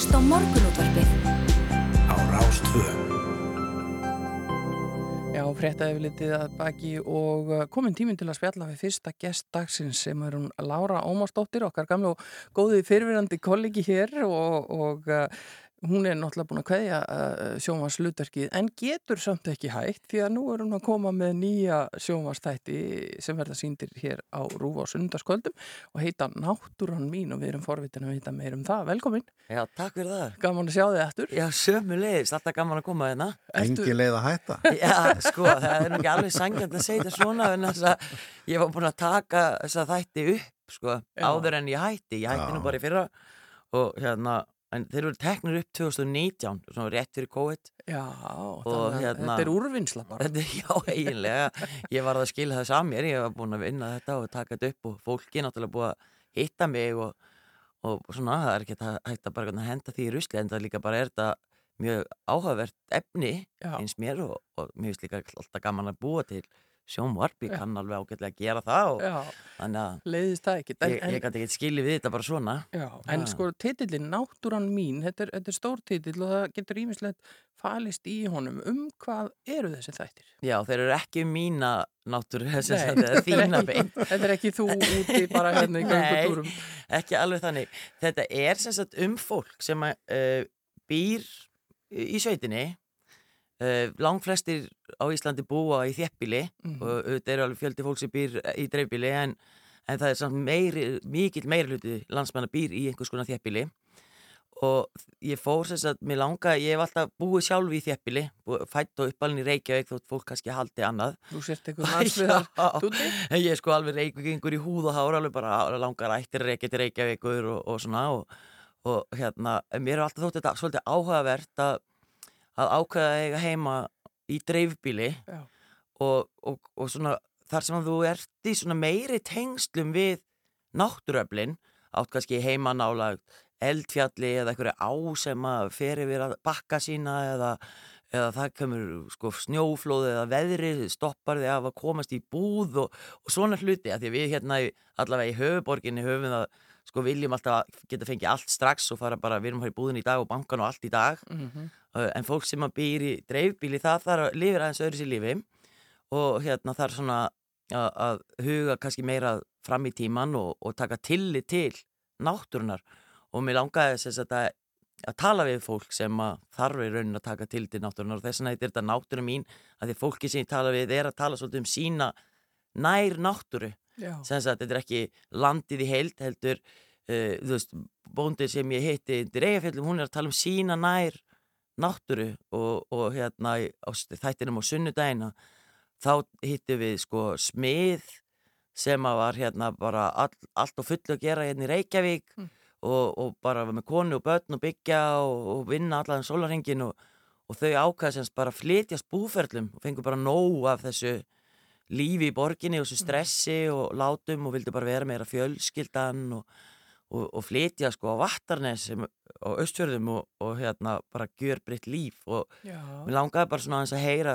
Hlusta á morgunútvarpið á Rástvö. Já, frétta yfirlitið að baki og uh, komin tíminn til að spjalla við fyrsta gest dagsins sem er hún Lára Ómarsdóttir, okkar gamla og góði fyrirverandi kollegi hér og, og uh, hún er náttúrulega búin að kveðja uh, sjónvarslutarkið en getur samt ekki hægt því að nú er hún að koma með nýja sjónvarstætti sem verða síndir hér á Rúf á sundarskvöldum og heita Náttúran mín og við erum forvitin að vita meir um það. Velkomin, Já, takk fyrir það. gaman að sjá þig eftir. Já, sömu leiðist, alltaf gaman að koma hérna. Engi leið að hætta. Já, sko, það er ekki alveg sangjandi að segja þetta svona en þess að ég var búin að taka þess að þætti upp, sko, áður en ég hætti. Ég hætti nú bara í fyrra og hérna, en þeir eru teknir upp 2019, svona rétt fyrir COVID. Já, Og hérna- þetta er úrvinnsla bara. Þetta já, eiginlega. Ég var að skila þess að mér, ég var búin að vinna þetta og taka þetta upp og fólki er náttúrulega búið að hitta mig og, og svona, það er ekki hægt að bara henda því í rusli en það líka bara er þetta mjög áhugavert efni Já. eins mér og, og mér finnst líka alltaf gaman að búa til sjónvarp, ég kann alveg ágætlega að gera það og Já, þannig að leiðist það ekki. En, ég, ég gæti ekki skilið við þetta bara svona. Já, en Já. sko titillin Náttúran mín, þetta er, þetta er stór titill og það getur ímislegt falist í honum. Um hvað eru þessi þættir? Já, þeir eru ekki mína náttúru, þetta er þína beint. Þetta er ekki þú úti bara hérna í Nei. göngutúrum. ekki alveg þannig. Þetta er sem sagt um fólk sem að, uh, býr í sveitinni. Uh, langflestir á Íslandi búa í þjeppbíli Mhm. og þetta eru alveg fjöldi fólk sem býr í dreifbíli en, en það er samt meiri, mikill meiri hluti landsmanna býr í einhvers konar þjeppbíli og ég fór sem sagt, mér langa, ég hef alltaf búið sjálf í þjeppbíli, fætt og uppalinn í Reykjavík þótt fólk kannski haldi annað Þú sért eitthvað túti. En ég er sko alveg reykvíkingur í húð og hár alveg bara langar ættir reykja til reykjavíkur og, og svona og, og hérna, mér er alltaf þótt þetta svolítið áhugavert að, að ákveða að eiga heima í dreifbíli og, og, og svona þar sem þú ert í svona meiri tengslum við náttúröflin átt kannski heima nála eldfjalli eða einhverju á sem að fer yfir að bakka sína eða eða það kemur sko snjóflóð eða veðrið stoppar þig af að komast í búð og, og svona hluti að því við hérna allavega í höfuborginni höfum það sko viljum alltaf að geta fengið allt strax og fara bara, við erum að fara í búðin í dag og bankan og allt í dag. Mhm. uh, en fólk sem að býr í dreifbíli það þarf að lifir aðeins öðru sér lífi. Og hérna þarf svona að, að huga kannski meira fram í tíman og, og taka tillit til náttúrunar og mér langaði þess að, að, að tala við fólk sem að þarf í raunin að taka tillit til náttúrunar og þess vegna heitir þetta náttúru mín að því fólki sem ég tala við er að tala svolítið um sína nær náttúru þetta er ekki landið í heild heldur, uh, veist bóndið sem ég hitti í Reykjafjöllum hún er að tala um sína nær náttúru og, og hérna á þættinum á sunnudagina þá hittum við sko smið sem að var hérna bara all, allt og fullu að gera hérna í Reykjavík Mm. og, og bara með konu og börn og byggja og, og vinna allan sólarhengin og, og þau ákvæða semst bara flytjast búferlum og fengur bara nóg af þessu lífi í borginni og þessu stressi og látum og vildi bara vera meira fjölskyldan og, og, og flytja sko á Vattarnes á Östfjörðum og, og hérna bara gjör breytt líf. Og Já. mér langaði bara svona aðeins að heyra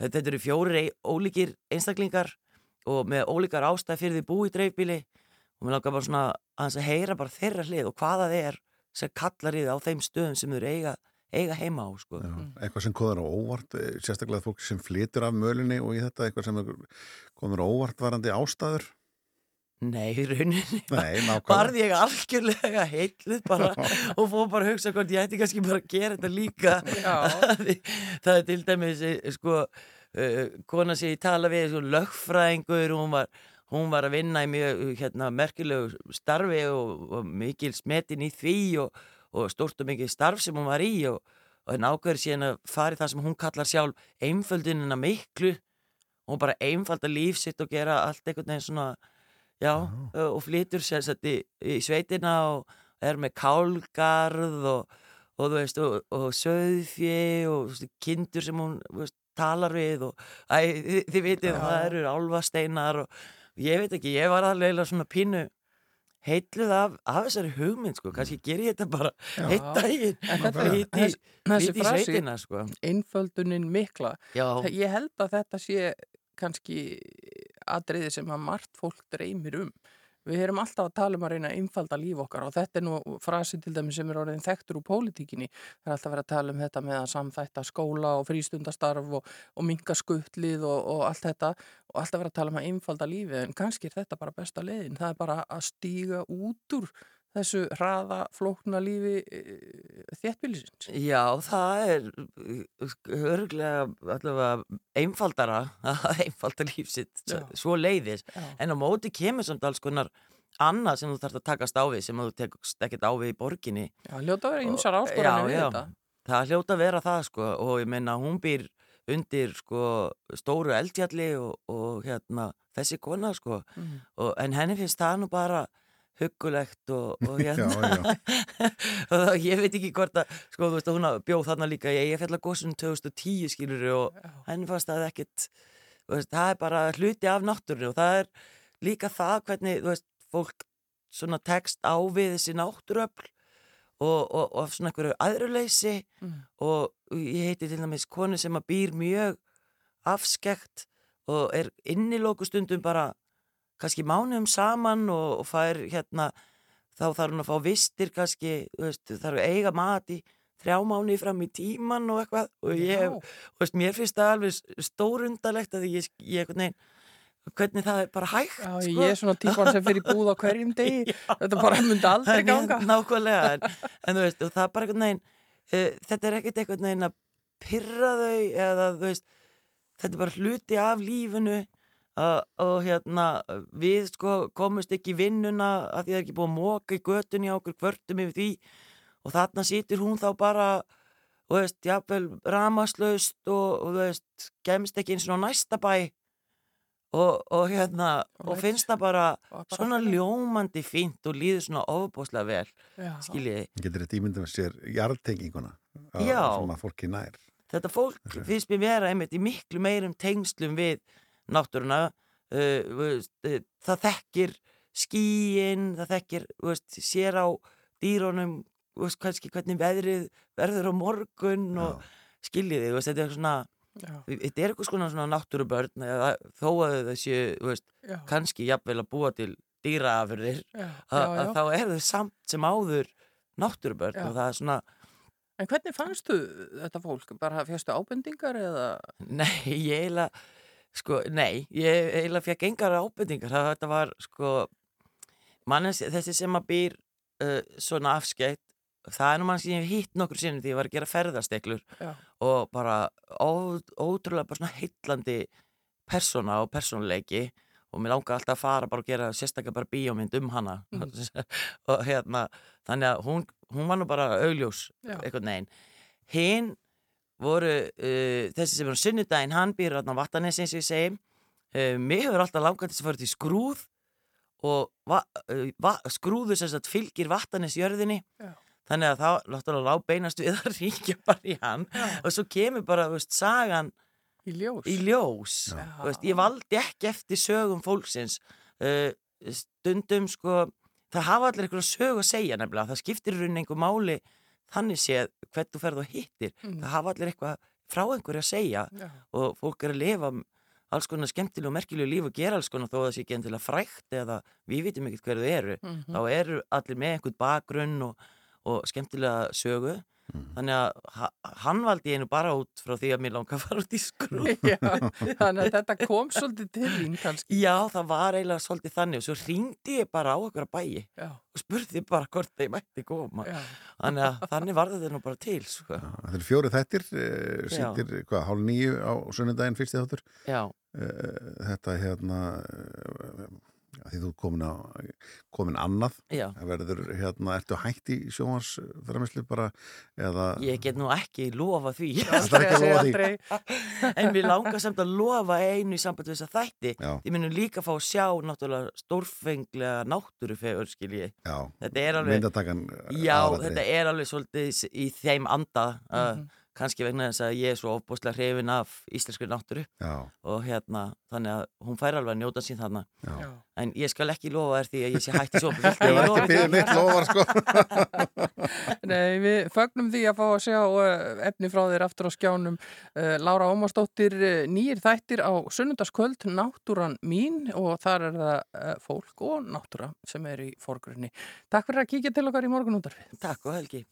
þetta, eru fjórir ei- ólíkir einstaklingar og með ólíkar ástæð fyrir því búi í dreifbíli og mér langaði bara svona aðeins að heyra bara þeirra hlið og hvaða er sem kallar í það á þeim stöðum sem þau eiga, eiga heima á sko. Já, eitthvað sem koður á óvart, eh, sérstaklega fólk sem flytur af mölinni og í þetta eitthvað sem koður á óvart varandi ástæður. Nei, í rauninni varði ég algjörlega heitluð bara og fór bara að hugsa hvort ég ætti kannski bara að gera þetta líka Já. það er til dæmis eh, sko uh, kona sem ég tala við sko, lögfræðingur hún var, hún var að vinna í mjög hérna, merkilegu starfi og, og mikil smetin í því og, og stórt og mikil starf sem hún var í og, og henn ákveður síðan að fari það sem hún kallar sjálf einföldunina miklu og bara einfalda líf sitt og gera allt einhvern veginn svona já, uh, og flytur sér sett í, í sveitina og er með kálgarð og, og þú veist, og, og söðfjö og veist, kindur sem hún veist, talar við og æ, þið, þið vitið, Já. það eru álfasteinar og ég veit ekki, ég var alveg svona pínu heitluð af, af þessari hugmynd sko, kannski ger ég þetta bara eitt daginn hitti í sveitina sko. Einföldunin mikla. já, Ég held að þetta sé kannski atriði sem að margt fólk dreymir um. Við erum alltaf að tala um að reyna að einfalda líf okkar og þetta er nú frasi til dæmi sem er orðin þekktur úr pólitíkinni. Það er alltaf verið að tala um þetta með að samþætta skóla og frístundastarf og, og minga skuttlið og, og allt þetta og alltaf verið að tala um að einfalda lífið en kannski er þetta bara besta leiðin. Það er bara að stíga út úr þessu hraða, flókna lífi þéttbílisins. Já, það er örglega allavega einfaldara að einfalda lífsitt Já. svo leiðis Já. en á móti kemur samt alls konar annað sem þú þarfst að takast á við sem þú tekst ekkert á við í borginni Já, hljóta að vera ymsar áskoranir við já, þetta. það hljóta að vera það sko og ég meina hún býr undir sko stóru eldjalli og, og hérna þessi kona sko Mm. og, en henni finnst það nú bara huggulegt og, og hérna já. og ég veit ekki hvort að sko þú veist að hún bjóð þarna líka ég, ég fell að góðsum 2010 skilur og henni fannst það ekkit veist, það er bara hluti af náttúrunni og það er líka það hvernig þú veist, fólk svona tekst á við þessi náttúröfl og, og, og svona einhverju aðruleysi Mm. og ég heiti til dæmis konu sem að býr mjög afskekt og er innilóku stundum bara kannski mánuðum saman og, og fær hérna þá þarf hún að fá vistir kannski veist, þarf að eiga mat í þrjá mánuði fram í tíman og eitthvað og ég, Já. þú veist, mér finnst það alveg stórundalegt að ég, ég veginn hvernig það er bara hægt Já, sko. ég er svona típan sem fyrir búð á hverjum degi. Þetta bara myndi aldrei ganga. Nákvæmlega, en, en þú veist, og það er bara einhvern veginn, uh, þetta er ekkert einhvern veginn að pyrra þau eða þú veist, þetta er bara hluti af lífinu uh, og hérna, við sko komumst ekki vinnuna að því það er ekki búið að móka í götunni á okkur kvörtum yfir því og þarna situr hún þá bara, þú veist, jafnvel ramaslaust og, og þú veist, gemst ekki eins og næsta bæ og, og hérna, og finnst það bara Og bara svona lagi. ljómandi fínt og líður svona ofbúslega vel Já. skiljiði. Getur þetta ímyndum sér jarðtenginguna að- að fólki nær Þetta fólk finnst mér vera einmitt í miklu meirum tengslum við náttúruna uh, þú það þekkir skíin, það þekkir þú veist, sér á dýrónum þú veist, kannski hvernig veðrið verður á morgun og skiljiði, þú veist, þetta er svona Já. þetta er eitthvað svona, náttúrubörn eða, þó að það séu, þú Já. kannski jafnvel að búa til dýraafurðir Já, að, já, já. þá eru þau samt sem áður náttúrubörn Já. og það er svona En hvernig fannstu þetta fólk? Bara fjastu ábendingar eða? Nei, ég eiginlega, sko, nei, ég eiginlega fekk engar ábendingar. Það þetta var, sko, mannins, þessi sem að býr uh, svona afskeitt, það er nú mann sem ég hef hitt nokkur sinnum því ég var að gera ferðasteklur Já. og bara ó, ótrúlega bara svona heitlandi persóna og persónuleiki og mér langar alltaf að fara bara og gera sérstaklega bara bíómynd um hana og hérna, þannig að hún, hún var nú bara augljós Já. einhvern veginn. Hinn voru uh, þessi sem er á sunnudaginn, hann býr á Vattanes eins og ég segi. Uh, mig hefur alltaf langað til að fara til skrúð og va, uh, va, skrúðu sem sagt fylgir Vattanes jörðinni. Já. þannig að það náttúrulega lág beinast við að ríkja bara í hann og svo kemur bara, þú veist, sagan Í ljós? í ljós. Já. Veist, ég valdi ekki eftir sögum fólksins. Uh, stundum sko það hafa allir einhverja sög að segja nefnilega. Það skiptir í rauninni einhver máli þannig séð hvern þú ferð og hittir Mm. það hafa allir eitthvað frá einhverju að segja Já. og fólk er að lifa alls konar skemmtilegu og merkilegu líf og gera alls konar þó að það sé ekki endilega frækt eða við vitum ekkert hverju þau eru Mhm. þá eru allir með einhvern bakgrunn og, og skemmtilega sögu þannig að ha- hann valdi nú bara út frá því að mér langa að fara út í skrú Já, þannig að þetta kom svolítið til þín kannski. Já, það var eiginlega svolítið þannig og svo ringdi ég bara á okkur að bæi Já, og spurði bara hvort þeir mætti koma já, þannig að þannig var þetta nú bara til sko. Það eru fjóri þættir, uh, Já. sýttir, hvað, hálf nýju á sunnudaginn fyrsti þáttur. Já, Uh, þetta hérna, uh, því þú komin, á, komin annað, verður hérna, ertu hætt í sjónvarsframislu bara, eða... Ég get nú ekki lofa því. Það er ekki að lofa því. en við langar samt að lofa einu í samband við þess að þætti. Já, Ég munum líka fá að sjá náttúrulega stórfenglega náttúrufegur Þetta er alveg Já, þetta er alveg svolítið í þeim anda uh, Mhm. Kannski vegna þess að ég er svo ofbúslega hrifin af íslenskri náttúru Já, og hérna, þannig að hún fær alveg að njóta sín þarna já. en ég skal ekki lofa þér því að ég sé hætti svo Ég var ekki að byggja neitt lofar sko. Nei, við fögnum því að fá að sjá uh, efni frá þér aftur á skjánum. Uh, Lára Ómarsdóttir, uh, nýjir þættir á sunnundaskvöld, Náttúran mín og þar er það fólk og náttúra sem er í forgrunni. Takk fyrir að kíkja til okkar í morgunúndarfi. Takk og Helgi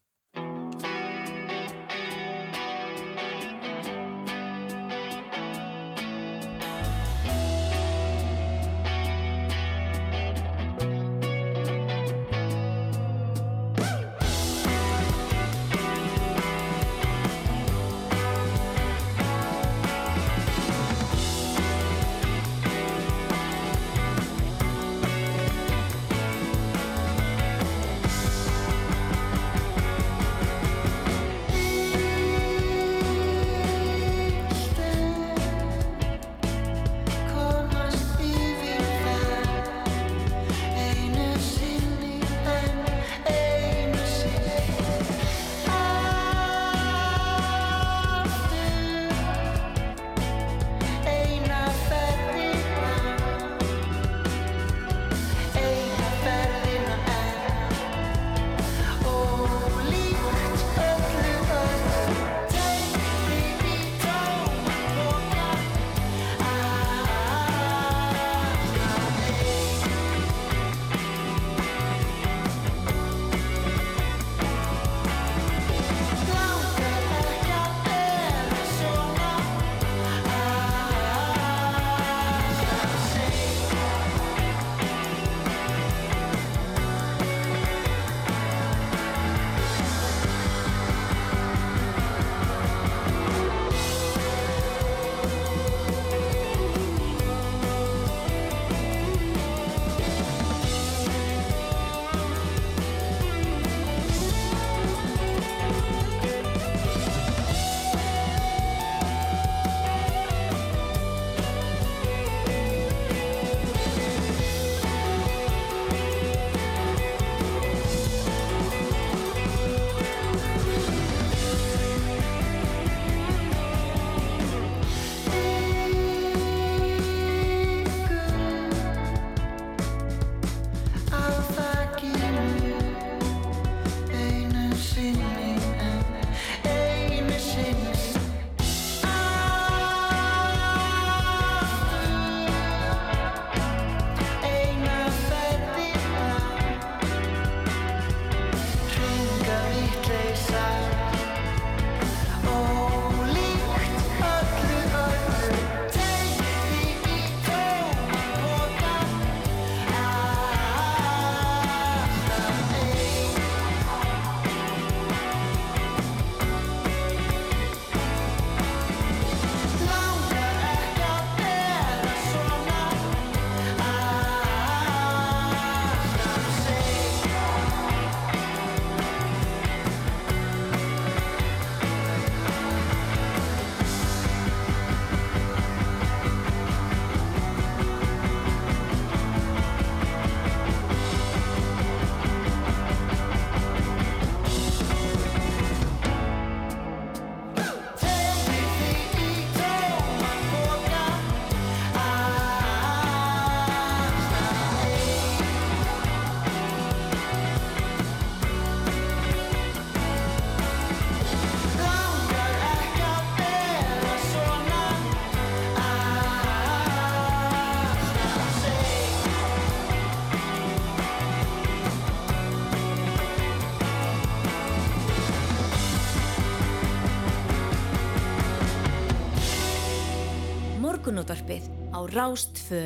Morgunútvarpið á Rástfö.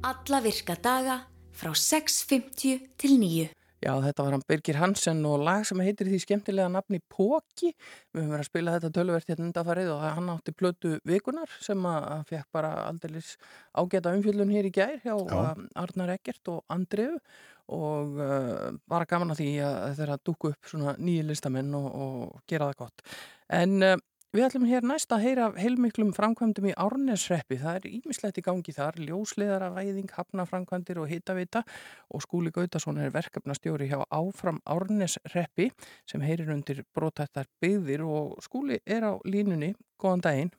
Alla virka daga frá 6.50 til 9. Já, þetta var hann Birgir Hansen og lag sem heitir því skemmtilega nafni Póki. Við höfum verið að spila þetta tölverkt hérna undanfarið og hann átti plötu vikunar sem að að fekk bara aldeilis ágæta umfjöldun hér í gær hjá Já. uh, Arnar Eggert og Andreu og uh, bara gaman að því að þeirra dúku upp svona nýju listamenn og, og gera það gott. En uh, Við ætlum hér næst að heyra af heilmiklum framkvæmdum í Árnesreppi. Það er ímislegt í gangi þar, ljósliðara væðing, hafnaframkvæmdir og hitavita og Skúli Gautason er verkefnastjóri hjá Áfram Árnesreppi sem heyrir undir brotættar byggðir og Skúli er á línunni. Góðan daginn.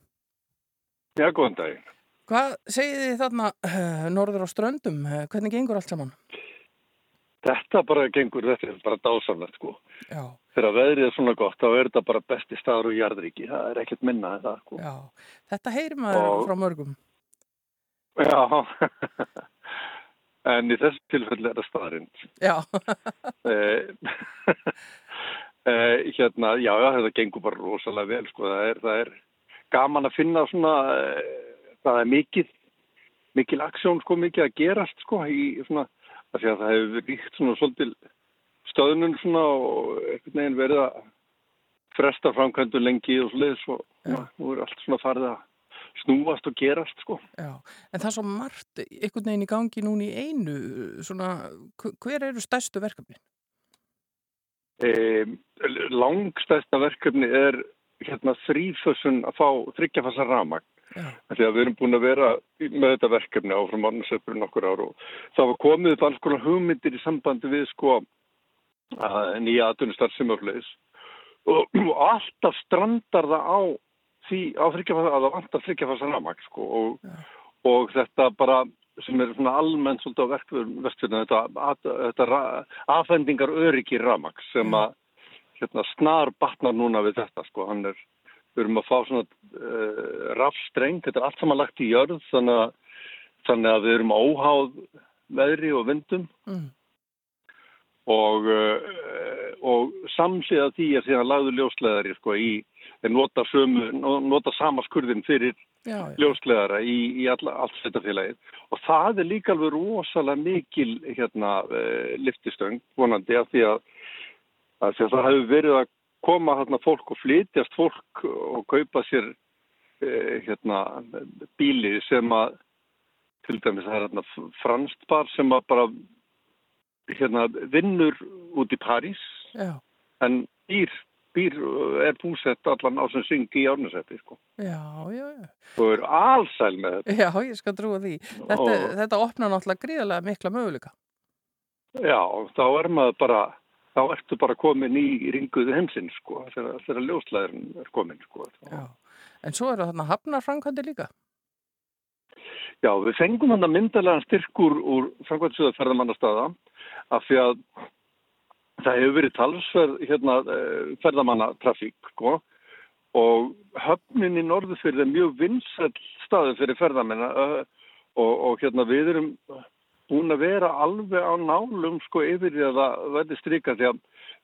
Já, góðan daginn. Hvað segið þið þarna uh, norður á ströndum? Uh, hvernig gengur allt saman? Þetta bara gengur, þetta er bara dásamlegt sko. Já, Þegar veðrið er svona gott, þá er þetta bara besti staður úr jarðríki. Það er ekkert minna en það sko. já. Þetta heyrir maður Og- frá mörgum. Já. en í þessu tilfelli er það staðarind. Já, eh, eh, hérna, já, þetta gengur bara rosalega vel sko. Það er, það er gaman að finna svona, eh, það er mikið, mikil aksjón sko, mikið að gerast sko, í svona, það hefur ríkt svona svolítil stöðnun svona og einhvern veginn verið að fresta framkvæmdu lengi og svoleiðis og já, nú er allt svona farið að snúast og gerast sko. já. En það er svo margt einhvern veginn í gangi núna í einu. Svona, hv- hver eru stærstu verkefni? E, langstæsta verkefni er hérna þrýfössun að fá þryggjafassa ramag. Því að við erum búin að vera með þetta verkefni áfram árnarsöpur nokkur ár og það var komið upp alls konar hugmyndir í sambandi við sko að nýja aðtunustar semafleis og, og alltaf strandar það á því að það vantar þryggjafassa ramag sko. Og, og þetta bara sem er svona almennt svolítið á verkefni þetta, að, þetta afhendingar öryggi ramag sem að hérna, snar batnar núna við þetta sko, hann er við erum að fá svona uh, rafstreng, þetta er allt saman lagt í jörð þannig að, þannig að við erum óháð veðri og vindum. Mm, og, uh, og samsíða því að síðan lagður ljósleðari sko í, nota, sömu, nota sama skurðin fyrir já, já. ljósleðara í, í alla, allt sveitafélagið og það er líka alveg rosalega mikil hérna uh, liftistöng vonandi af því að, að, því að það hefur verið að koma hérna fólk og flytjast fólk og kaupa sér uh, hérna bíli sem að til dæmis það er franst par sem að bara hérna vinnur út í París Já, en býr, býr er búsett allan á sem syngi í árnusætti sko já, já, já. og er alsæl með þetta Já, ég skal trúa því. Þetta, Og- þetta opnar náttúrulega gríðarlega mikla möguleika. Já, þá er maður bara, þá ertu bara komin í ringuðu heimsinn, sko, þegar, þegar ljóslæðurinn er komin, sko. Já. En svo eru þarna hafnarframkvæmdi líka. Já, við fengum hann að myndalega styrkur úr framkvæmdsöða ferðamannastaða af því að það hefur verið talsverð hérna, eh, ferðamannatrafík, sko, og höfnin í Norðufyrði er mjög vinsæll staði fyrir ferðamenn og, og hérna við erum búin að vera alveg á nálum sko yfir því að það verði strika því að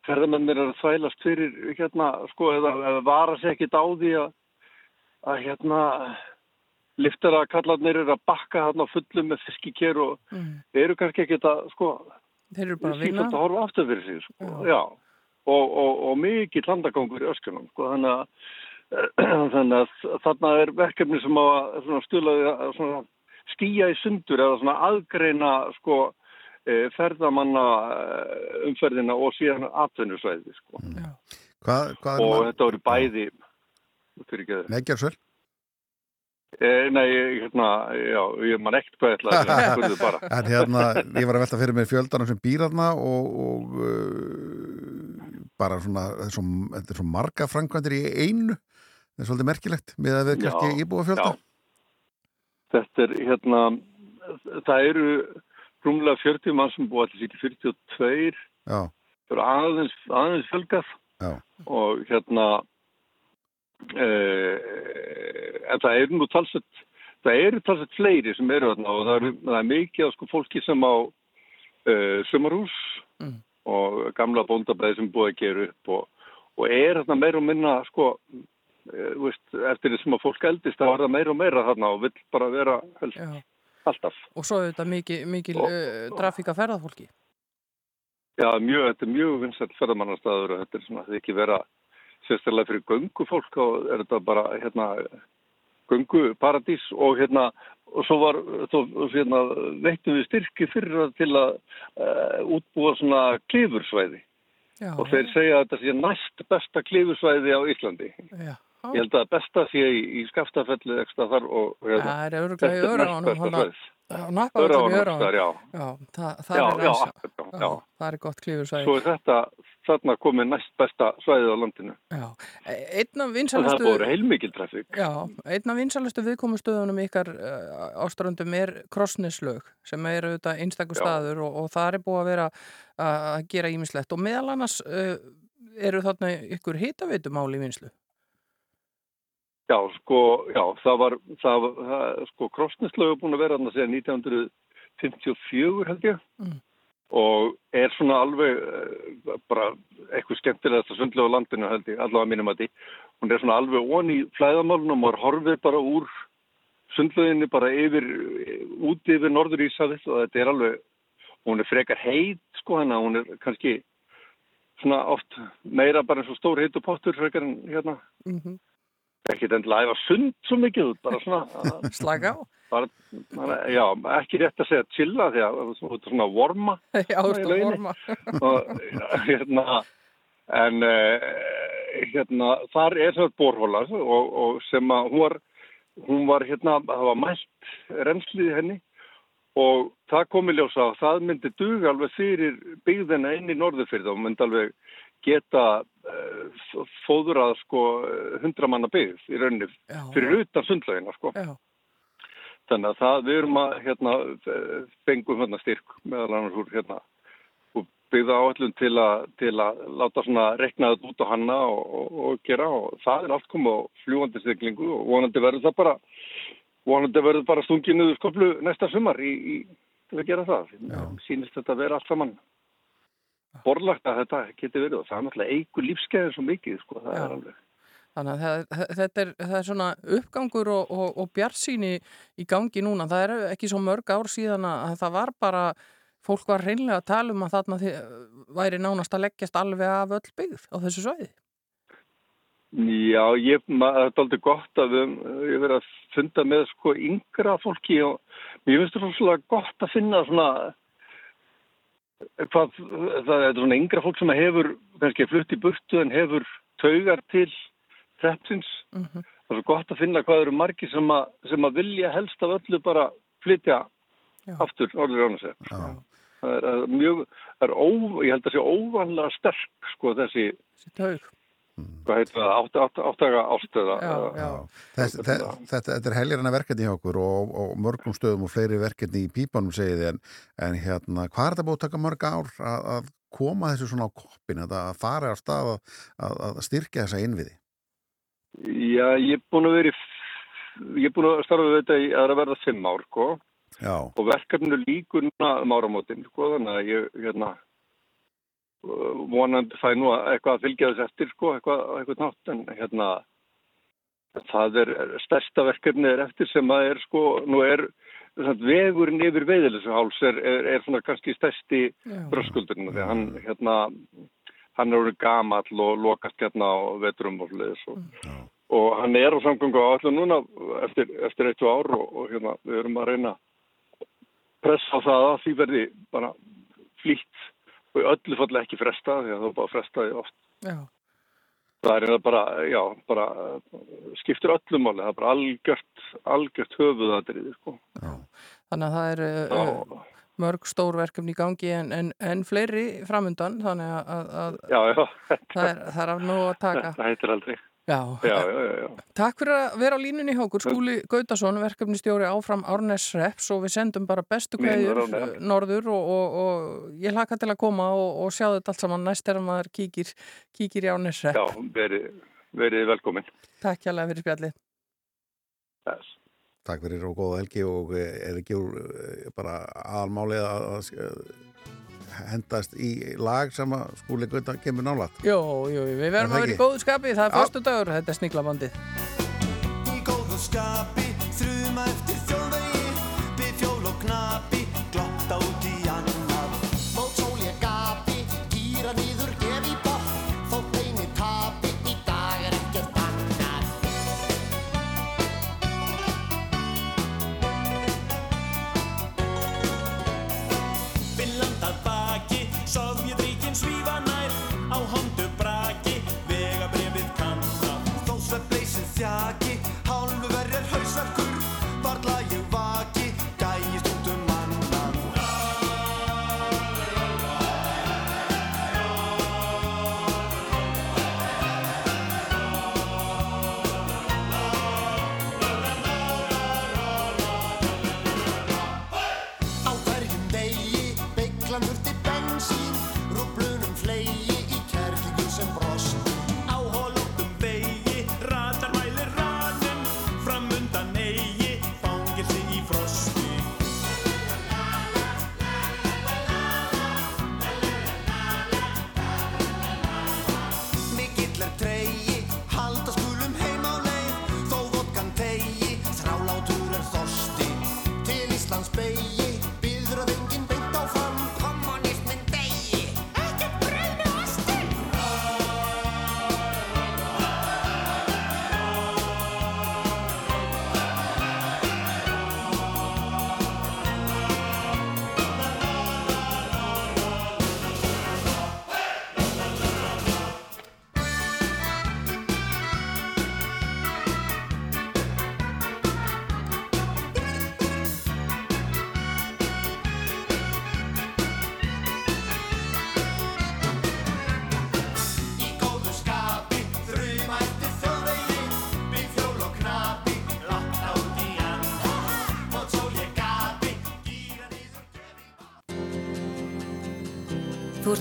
ferðamennir er að þvælast fyrir hérna sko eða, eða vara sér ekkit á því að, að hérna liftara kallarnir eru að bakka hérna fullum með fiskikér og Mm. eru kannski ekkit að sko Þeir eru bara að vinna. að horfa aftur fyrir sig sko. Já. já, og, og, og mikið landagangur í öskunum sko. þannig að þannig að þarna er verkefni sem á að svona stulaði að svona skýja í sundur eða svona aðgreina sko eh, ferðamanna eh, umferðina og síðan atvinnusvæði sko. Já. Hvað, hvað og þetta voru bæði fyrir ekki Nei, gerð svel. Eh, nei, hérna, já, ég man ekkert hvað ég ætla að spurðu bara. En hérna, ég var að velta fyrir mér fjöldanum sem býr þarna og, og uh, bara svona, þetta er svo, marga framkvæmdir í einu. Það er svolítið merkilegt með að við Já, kannski íbúa fjölda. Þetta er, hérna, það eru rúmlega 40 mann sem búa allir sér 42, Já, það eru aðeins, aðeins fjölgað já, og hérna, eh, en það eru nú talsett, það eru talsett fleiri sem eru þarna og það, eru, það er mikið af sko fólki sem á uh, sumarhús Mm. og gamla bóndabæði sem búið að gera upp og, og er þarna meira og minna sko, uh, veist, eftir því sem að fólk eldist þá er það meira og meira þarna og vill bara vera helst Já. alltaf. Og svo er þetta mikil, mikil Og- uh, trafíka ferðarfólki. Já, mjög, þetta er mjög vinsætt ferðamannastæður og þetta er svona, þetta er ekki vera sérstaklega fyrir göngufólk og er þetta bara hérna gönguparadís og hérna og svo var, þó, hérna, veittum við styrki fyrir til að uh, útbúa svona klifursvæði Já, og þeir segja að þetta sé næst besta klifursvæði á Íslandi. Já, Ég held að besta sé í, í skaftafelli ekstra þar og hérna, Það er öruglega í öra næst svæðið. Nakka Öra öra þar, já. Það, er já. það er gott klífursvæði. Svo er þetta þarna komið næst besta svæðið á landinu. Já, E- einn af Og það vinsalastu... voru heilmikil trafík. Já, einn af vinsalastu viðkomustöðunum ykkar uh, áströndum er Krossneslög sem er auðvitað einstakur staður og, og það er búið að vera að að gera ímislegt og meðal annars uh, eru þarna ykkur hitaveitumál í vinslu. Já, sko, já, það var, það, sko, Krossneslögu búin að vera þarna síðan 1954 held ég Mm. og er svona alveg eh, bara eitthvað skemmtilegast að sundlega á landinu held ég, allavega mínum að því. Hún er svona alveg ón í flæðamálunum og er horfið bara úr sundleginni bara yfir, út yfir norður Ísafið og þetta er alveg, hún er frekar heit sko hana, hún er kannski svona oft meira bara eins og stór heitu pottur frekar en hérna Mm ekkert endilega æfa sund svo mikið, bara svona, Slaka á. bara, já, ekki rétt að segja chilla því að þú ert svona vorma Já, þú ert að vorma. og hérna, en uh, hérna, þar er það borhóla og, og sem að hún var, hún var hérna, það var mælt renslið henni og það komi ljósa að það myndi duga alveg fyrir byggðina inn í norðurfyrða og myndi alveg geta uh, fóðrað sko hundramanna byggð í rauninni Já, fyrir utan sundlaugina sko. já, Þannig að það, við erum að hérna, fengum hérna styrk meðal annars úr hérna úr byggða áallun til, til að láta svona rekna þetta út á hanna og, og, og gera. Og það er allt komið á fljúandi siglingu og vonandi verður það bara vonandi verður bara stungið niður skoplu næsta sumar í, í til að gera það. Sýnist þetta að vera allt saman borlagt að þetta geti verið og það er náttúrulega eigur lífskeiðin svo mikið sko, það Já. er alveg. Þannig að þetta er, er svona uppgangur og, og, og bjarsýni í gangi núna. Það er ekki svo mörg ár síðan að það var bara, fólk var reynlega að tala um að þarna væri nánast að leggjast alveg af öll byggð á þessu svæði. Já, ég, ma- það er aldrei gott að við, ég verið að funda með sko yngra fólki og mér finnst það svolítið gott að finna svona hvað, það er svona yngra fólk sem hefur kannski flutt í burtu en hefur taugar til hreppsins. Mm Það er svo gott að finna hvað eru margir sem að, sem að vilja helst af öllu bara flytja Já. aftur orður rána sig. Já. Það er, það er mjög, það er ó, ég held að sé óvanlega sterk sko þessi, Þessi taug. Hvað heitir það, átt, átt, áttaga ástöða. Þetta, þetta er helgarna verkefni hjá okkur og, og mörgum stöðum og fleiri verkefni í pípanum segið þið en, en hérna, hvað er þetta búið að taka mörg ár að, að koma þessu svona á koppin að að fara á stað að, að, að styrkja þessa innviði? Já, ég er búin að vera í, ég er búin að starfa við þetta í að verða fimm ár, sko, Já, og verkefninu líkur núna um áramótin, sko, þannig að ég, hérna, uh, vonandi fæ nú að eitthvað að fylgja þess eftir, sko, eitthvað, eitthvað nátt, en hérna, það er, stærsta verkefni er eftir sem að er, sko, nú er, vegurinn yfir veiðilisháls er, er, er svona kannski stærsti bröskuldurinn, því hann, hérna, hann er orðið gamall og lokast hérna á vetrum og fleðis og, og hann er á samgöngu á allir núna eftir, eftir eitt og ár og, og hérna við erum að reyna pressa á það að því verði bara flýtt og í öllu falli ekki fresta því að það bara frestaði oft. Já, Það er bara, já, bara skiptir öllu máli, það er bara algjört, algjört höfuðatriði, sko. þannig að það er Já, mörg stór verkefni í gangi en, en, en fleiri framundan þannig að, að, að já, já, það er, það er af nóg að taka. það heitir aldrei. Já, Já, já. Takk fyrir að vera á línunni hjá okkur, Skúli Gautason, verkefnistjóri áfram Árnes Reps og við sendum bara bestu kveðjur eh, norður og, og, og ég hlaka til að koma og, og sjá þetta allt saman næst þegar maður kíkir, kíkir í Árnes Reps. Já, verið, verið velkomin. Takk hjálpa fyrir spjallið. Þess. takk fyrir og góða helgi og eh, er ekki úr eh, bara aðalmálið að, að hendast í lag sem að skúli gauta kemur nálat. Jú, jú, við Er verðum að vera í góðu skapi, það er fyrstu dagur, þetta er sniglabandið. Í góðu skapi, þrjuma eftir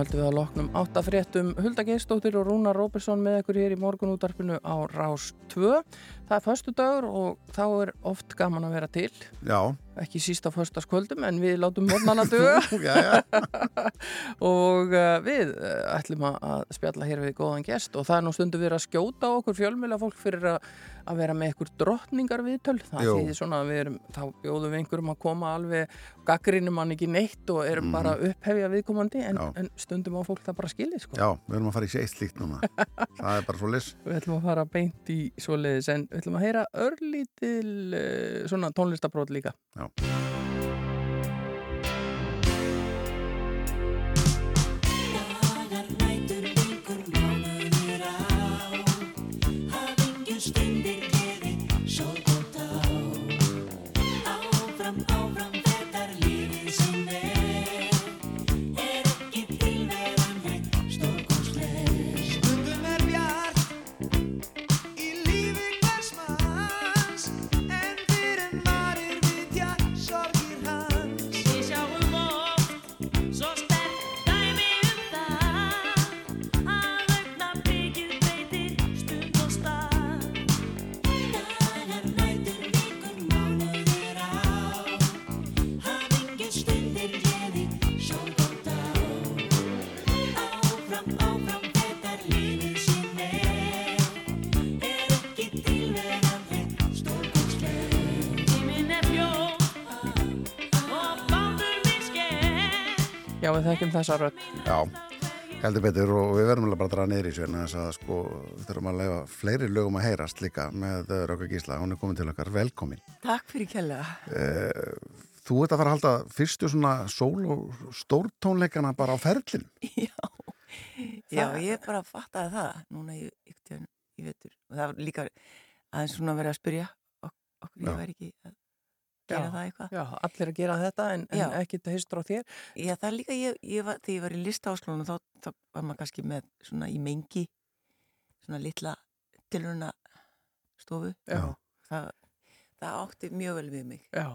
höldum við að loknum áttafréttum Hulda Geistóttir og Rúnar Róbersson með ykkur hér í morgunútvarpinu á Rás 2. Það er föstu dagur og þá er oft gaman að vera til. Já, Ekki síst á föstaskvöldum en við látum morgnana duga já, já. og uh, við uh, ætlum að- spjalla hér við góðan gest og það er nú stundu verið að skjóta okkur fjölmjöla fólk fyrir að, að vera með ykkur drottningar viðtöl. Það þýðir svona að við erum, þá bjóðum við einhverjum að koma alveg gaggrinum hann ekki neitt og erum bara að upphefja viðkomandi en, en stundum á fólk það bara skilið sko. Já, við erum að fara í sér eitt slíkt núna Það er bara svo lis Við ætlum að fara beint í svoleiðis en við ætlum að heyra örlítil uh, svona tónlistabrót líka. Já. Já, við þekkjum þessa rödd. Já, heldur betur og við verðum alveg bara að draga neyri í sér en þess að sko þurfum að leifa fleiri lögum að heyrast líka með uh, Röka Gísla, hún er komin til okkar, velkomin Takk fyrir kjalla. uh, Þú ert að fara að halda fyrstu svona sól og stórtónleikana bara á ferlin Já, ég bara fattaði það núna í, í, í vetur og það var líka aðeins svona verið að spyrja ok- okkur Já. ég væri ekki að gera það eitthvað. Já, allir að gera þetta en, en Já. ekki þetta hyrstur á þér. Já, það er líka, ég, ég var, þegar ég var í listaháskólanum þá, þá var maður kannski með svona í mengi svona litla tilruna stofu. Já. Það, það átti mjög vel við mig. Já,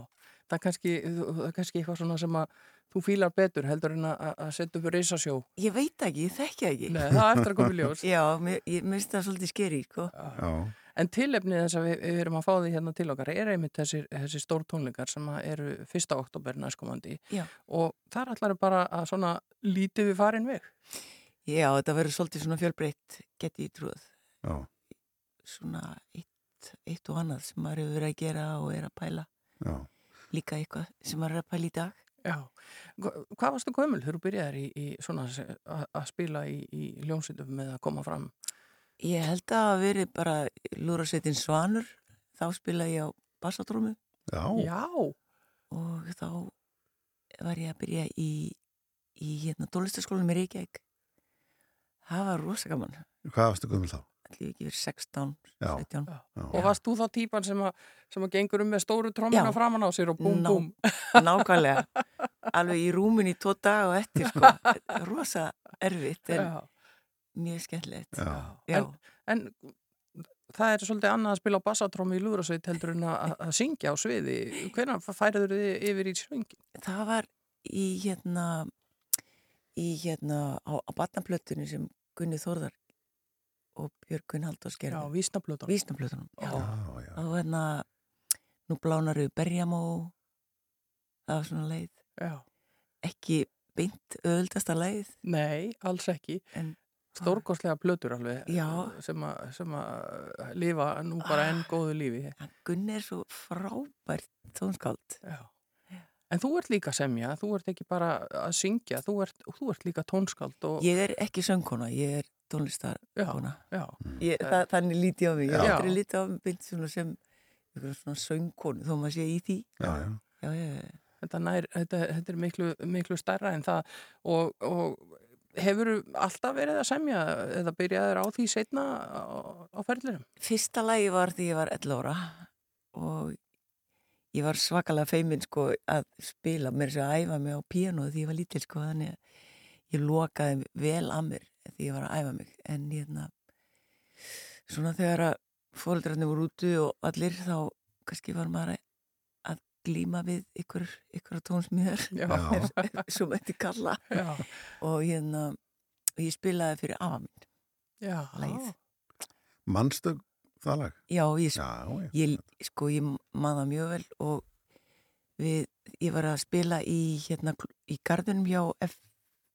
það er kannski, það er kannski eitthvað svona sem að þú fílar betur heldur en að, að setja upp reysasjó. Ég veit ekki, ég þekki það ekki. Nei, það er eftir að koma í ljós. Já, mér, finnst það svolítið skeri, sko. Já. En tilefnið þess að við, við erum að fá því hérna til okkar er einmitt þessi, þessi stór tónleikar sem að eru 1. oktober næstkomandi og þar allar er bara að svona lítið við farin veg. Já, þetta verður svolítið svona fjölbreytt geti í trúið. Já. Svona eitt, eitt og annað sem maður hefur verið að gera og er að pæla. Já. Líka eitthvað sem maður er að pæla í dag. Já. Hva- Hvað varstu gömul þegar þú byrjaðir í, í svona að að spila í, í ljónsitum með að koma fram? Ég held að það veri bara lúrasveitin Svanur, þá spilaði ég á bassatrúmu Já. Já. og þá var ég að byrja í, í hérna tónlistaskólanum í Reykjavík. Það var rosa gaman. Hvað varstu gömul þá? Ætli ég ekki verið 16, Já. 17. Já. Og varst þú þá típan sem að, sem að gengur um með stóru trómina Já. framan á sér og búm, Ná- búm? Nákvæmlega. Alveg í rúmin í tvo dag og eftir, sko. Rosa erfitt en Já. Mjög skemmtilegt. Já. Já. En, en það er svolítið annað að spila á bassatrómi í lúðrasveit heldur en að, að syngja á sviði. Hvernig færiður þið yfir í söngi? Það var í hérna, í hérna á, á batnaplötunni sem Gunni Þórðar og Björgun Halldórs Já, gerði. vísnaplötunum. Vísnaplötunum, já. Já. Já, já. Og hérna, nú blánaru berjamó, það var svona leið. Já. Ekki beint öðuldasta leið. Nei, alls ekki. En Stórkostlega plötur alveg Já. sem að, sem að lifa nú bara enn góðu lífi. Gunni er svo frábært tónskáld. Já. En þú ert líka semja, þú ert ekki bara að syngja, þú ert, þú ert líka tónskáld og... Ég er ekki söngkona, ég er tónlistarkona. Já, Ég, það, þannig líti ég á mig. Ég Já. er aldrei lítið á mig sem söngkonu, þó maður sé í því. Já, já. Já, já, Þetta, nær, þetta, þetta er miklu, miklu stærra en það og, og hefur alltaf verið að semja eða byrjaður á því setna á, á ferðlirum? Fyrsta lagi var því ég var 11 ára og ég var svakalega feimin sko að spila mér svo að æfa mig á píanóðu því ég var lítil sko þannig að ég lokaði vel að mér því ég var að æfa mig en hérna svona þegar að fóreldrarnir voru úti og allir þá kannski var maður að- að glíma við ykkur, ykkur tónsmíðar Já. svo mætti kalla og hérna og ég spilaði fyrir afa minn Já. lagið. Manstu það lag? Já, ég, Já, já. ég, sko, ég man það mjög vel og við, ég var að spila í, hérna, í gardunum hjá, F,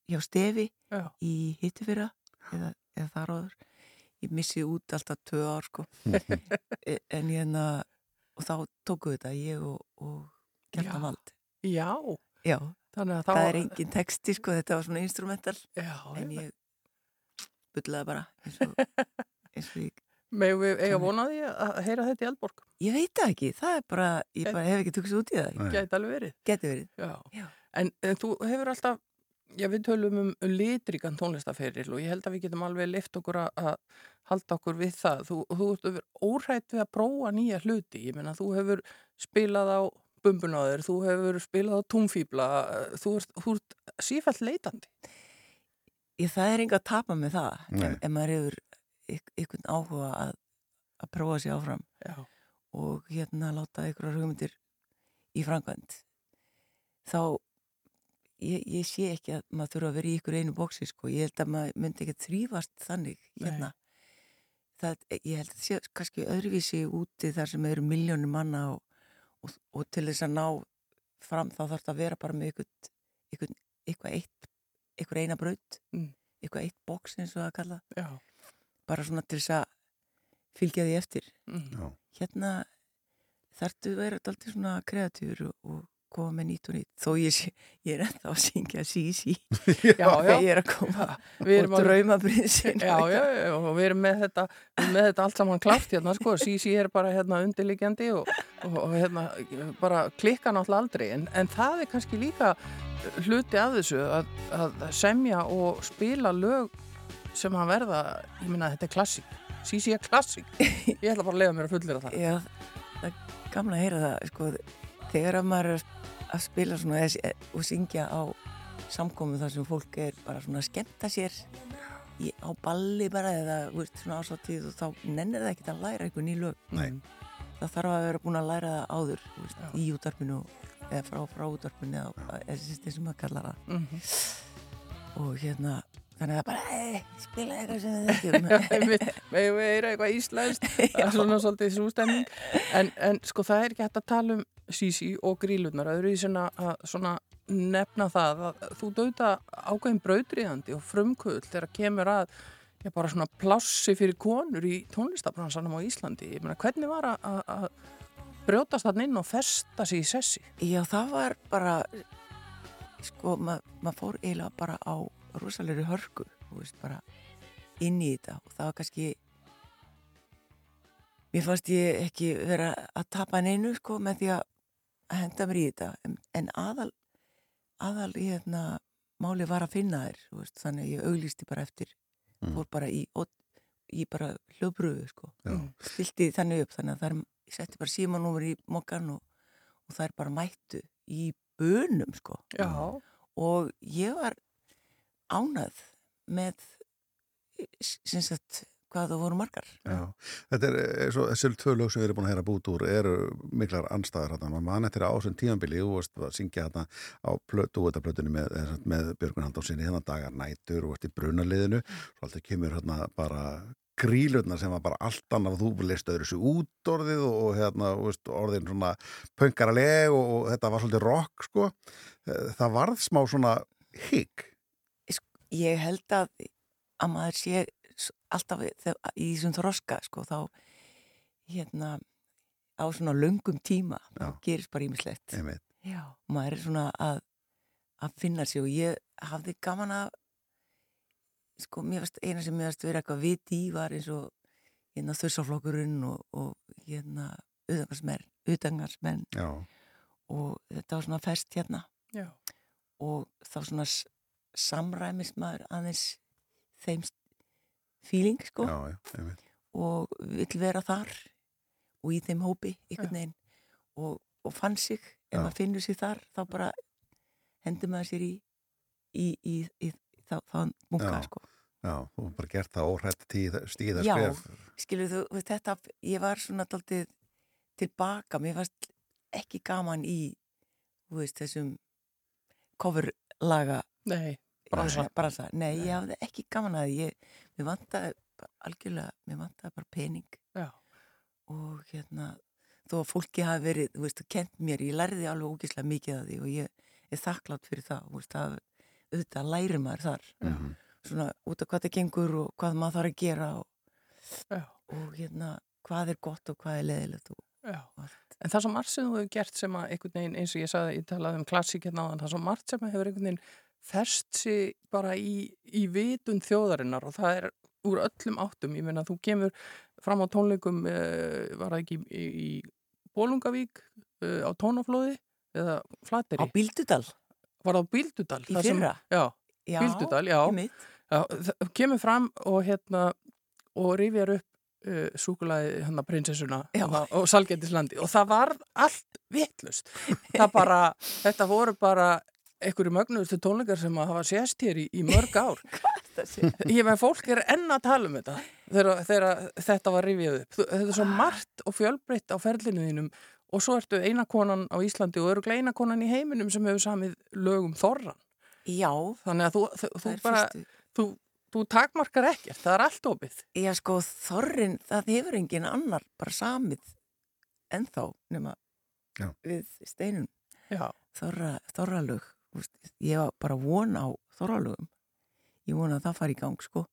hjá Stefi Já. í hittufyrra eða, eða þar áður. Ég missi út alltaf tvö ár, sko. E- en hérna, og þá tóku þetta ég og, og Kjartan Já. Vald. Já, Já, þannig að þá... það er engin texti, sko, þetta var svona instrumental, Já, en ég bullaði bara eins og, eins og ég Megum við eiga vonaði að heyra þetta í Eldborg? Ég veit það ekki, það er bara, ég bara hef ekki tugsið út í það. Gæti alveg verið. Geti verið. Já. Já. En, en þú hefur alltaf, já við tölum um litrikan tónlistaferil og ég held að við getum alveg lift okkur að, halda okkur við það. Þú, þú ert verið óhrætt við að prófa nýja hluti. Ég meina, þú hefur spilað á bumbunáður, þú hefur spilað á túnfíbla, þú ert, þú ert sífælt leitandi. Ég, það er enga að tapa með það Nei. ef, maður hefur einhvern áhuga að, að prófa sér áfram Já. og hérna láta einhverjar hugmyndir í framkvæmt þá ég, ég sé ekki að maður þurfa að vera í ykkur einu bóksi sko, ég held að maður myndi ekki þrýfast þannig hérna það, ég held að sé kannski öðruvísi úti þar sem eru miljónir manna og, og, og til þess að ná fram þá þarf það að vera bara með ykkur, ykkur, ykkur eitt ykkur eina braut Mm. ykkur eitt bóks eins og það kalla Já. bara svona til þess að fylgja því eftir Mm. Hérna þarftu að vera alltaf svona kreatúr og, og koma með nýtt og nýtt þó ég, ég er ennþá að syngja Já, já. þegar ég er að koma og drauma brinsin Já, já, já, og við erum með þetta, með þetta allt saman klárt hérna, sko, Sisi er bara hérna undirliggjandi og, og, hérna bara klikka náttúrulega aldrei, en, en það er kannski líka hluti af þessu að, að semja og spila lög sem að verða, ég minna þetta er klassík, Sisi er klassík, ég ætla bara að lega mér að fullera það. Já, það er gamla að heyra það sko, þegar að maður er að spila svona og syngja á samkomu þar sem fólk er bara svona að skemmta sér í, á balli bara eða veist, svona ásáttíð og þá nennir það ekkert að læra einhver ný lög. Nei. það þarf að vera búin að læra það áður veist, í útarpinu eða frá, frá útarpinu eða þessi sem maður kallar það. Mhm. og hérna þannig að bara, spila eitthvað sem þið þekkjum Megum við heyra eitthvað íslenskt, það er svona svolítið sústemning, en, en sko það er ekki hægt að tala um Sisi og svona, að svona nefna það að þú dauta ákveðin brautriðandi og frumkvöld þegar kemur að já, bara svona plássi fyrir konur í tónlistabransanum á Íslandi. Ég meina, hvernig var að- brjótast þarna inn og festa sig í sessi? Já, það var bara sko, ma- maður fór eiginlega bara á rosalegri hörku, veist, bara inn í þetta og það var kannski mér fannst ég ekki vera að tapa neinu, sko, með því að að henda mér í þetta, en, en aðal aðal, hérna máli var að finna þér, veist, þannig að ég auglýsti bara eftir, Mm. fór bara í í bara hljóðbröðu, sko. Já. stilti þannig upp, þannig að það er ég setti bara símanúmer í mokkan og, og það er bara mættu í bönum, sko. Og ég var ánað með sem sagt hvað það voru margar. Já, þetta er eins og þessi tvö lög sem við erum búin að heyra bút úr eru miklar anstæðar hérna, maður mann eftir ásum tímanbili og varst að syngja hérna á dúetaplötunni með, eh, með Björgun Halldórsinni hérna dagar nætur og varst í brunaliðinu. Svo alltaf kemur hérna bara grílutna sem var bara allt annað þú leist öðru sig út orðið og, hérna veist, orðin svona pöngaraleg og, og þetta var svolítið rock sko. Eh, það varð smá svona higg ég held að að maður sé alltaf í þessum þroska sko þá hérna á svona löngum tíma gerist bara ímislegt. Já. maður er svona að að finna sig og ég hafði gaman að sko mér varst eina sem mér varst verið eitthvað vit í var eins og hérna þursaflokkurinn og, og hérna Já. og þetta var svona fest hérna Já. og þá svona s- samræmist maður aðeins þeim feeling sko. Já, já, og vill vera þar og í þeim hópi Já. og, og fann sig. Ef Já. maður finnur sig þar þá bara hendur maður sér í í, í, í þá, þá munka Já. sko. Já, þú hefur bara gert það óhrætt tíð, stíða Já, skref. Skilur þú, þetta, ég var svona daldið tilbaka, mér fannst ekki gaman í, þú veist, þessum coverlaga Nei, bransa. bransa. Nei, ég hafði ekki gaman að ég, mér vantaði algjörlega, mér vantaði bara pening Já. og hérna, þó að fólki hafi verið, þú veist, kent mér, ég lærði alveg ógislega mikið af því og ég er þakklátt fyrir það, þú veist, það auðvitað læri maður þar Mhm. svona út af hvað það gengur og hvað maður þarf að gera og, og hérna hvað er gott og hvað er leðilegt og. En það svo margt sem þú hefur gert sem að einhvern veginn, eins og ég sagði, ég talaði um klassík hérna áðan, það svo margt sem að hefur einhvern veginn fest sig bara í, í vitund þjóðarinnar og það er úr öllum áttum. Ég meina, þú kemur fram á tónleikum, uh, var það ekki í, í Bólungavík, uh, á Tónaflóði eða Flateri? Á Bíldudal? Var það á Bíldudal? Í Það sem- fyrra? Já, Já, Bíldudal, já. já. Það kemur fram og hérna, og rifjar upp uh, súkulaði hérna prinsessuna og, og Salgetislandi og það var allt vitlust. Það bara, þetta voru bara einhverju mögnuðustu tónleikar sem að hafa sést hér í, í mörg ár. Ég með fólk er enn að tala um þetta þegar, þegar þetta var rifjað upp. Þetta er svo margt og fjölbreytt á ferlinu þínum og svo ertu eina konan á Íslandi og öruglega eina konan í heiminum sem hefur samið lögum þorran. Já. Þannig að þú, þú, þú bara, þú, þú takmarkar ekkert, það er allt opið. Já, sko, þorrin, það hefur engin annar bara samið ennþá nema Já. við steinun. Já. Þorra, þorralög. Ég var bara von á þorralögum. Ég vona að það fari í gang, sko.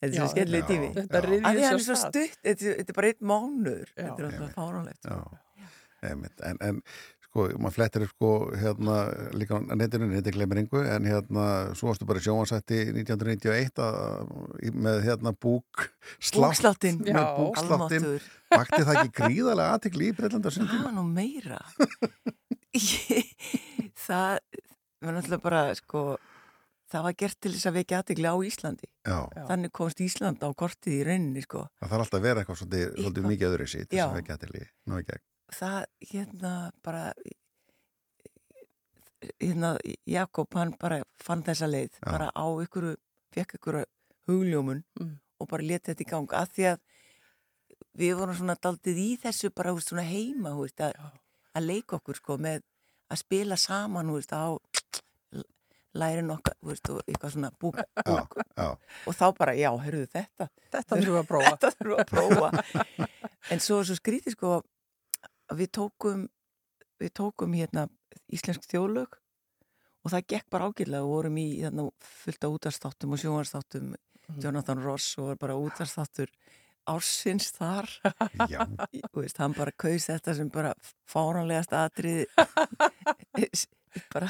Þetta er skemmlega já. tífi. Þetta er svo stutt, þetta, er- þetta er bara einn mánuður. Þetta er alltaf fáránlegt. En, en sko, maður flettir sko hérna líka á netinu, neti glemir yngu en hérna, svo varstu bara í sjónvarsætti 1991 að, í- með hérna búk Búksláttinn. með Almáttugur. vakti það ekki gríðarlega aðtekli í Breitlanda sem Það var nú meira. Ég- það var náttúrulega bara, sko, það var gert til þess að vekja aðtegli á Íslandi. Já. Þannig komst Ísland á kortið í rauninni, sko. það þarf alltaf að vera eitthvað svolítið, svolítið mikið öðru Já. þess að vekja aðtekli ná í gegn Það, hérna, bara, hérna, Jakob, hann bara fann þessa leið, Já. bara á ykkur, fekk ykkur hugljómun Mm. og bara leta þetta í gang, að því að við vorum svona daldið í þessu bara, húst, svona heima, húst, að, að leika okkur, sko, með að spila saman, húst, á lærin okkar, húst, og eitthvað svona búk, búk. já. og þá bara, já, heyrðu þetta Þetta þurfum við að prófa. Þetta þurfum við að prófa en svo svo skrítið sko að við tókum við tókum hérna íslensk þjóðlög og það gekk bara ágætlega og vorum í hérna, fullt af útarstáttum og sjónvarstáttum Jonathan Ross og var bara útarstáttur ársins þar Já. Þú veist, hann bara kaus þetta sem bara fáranlegast atrið bara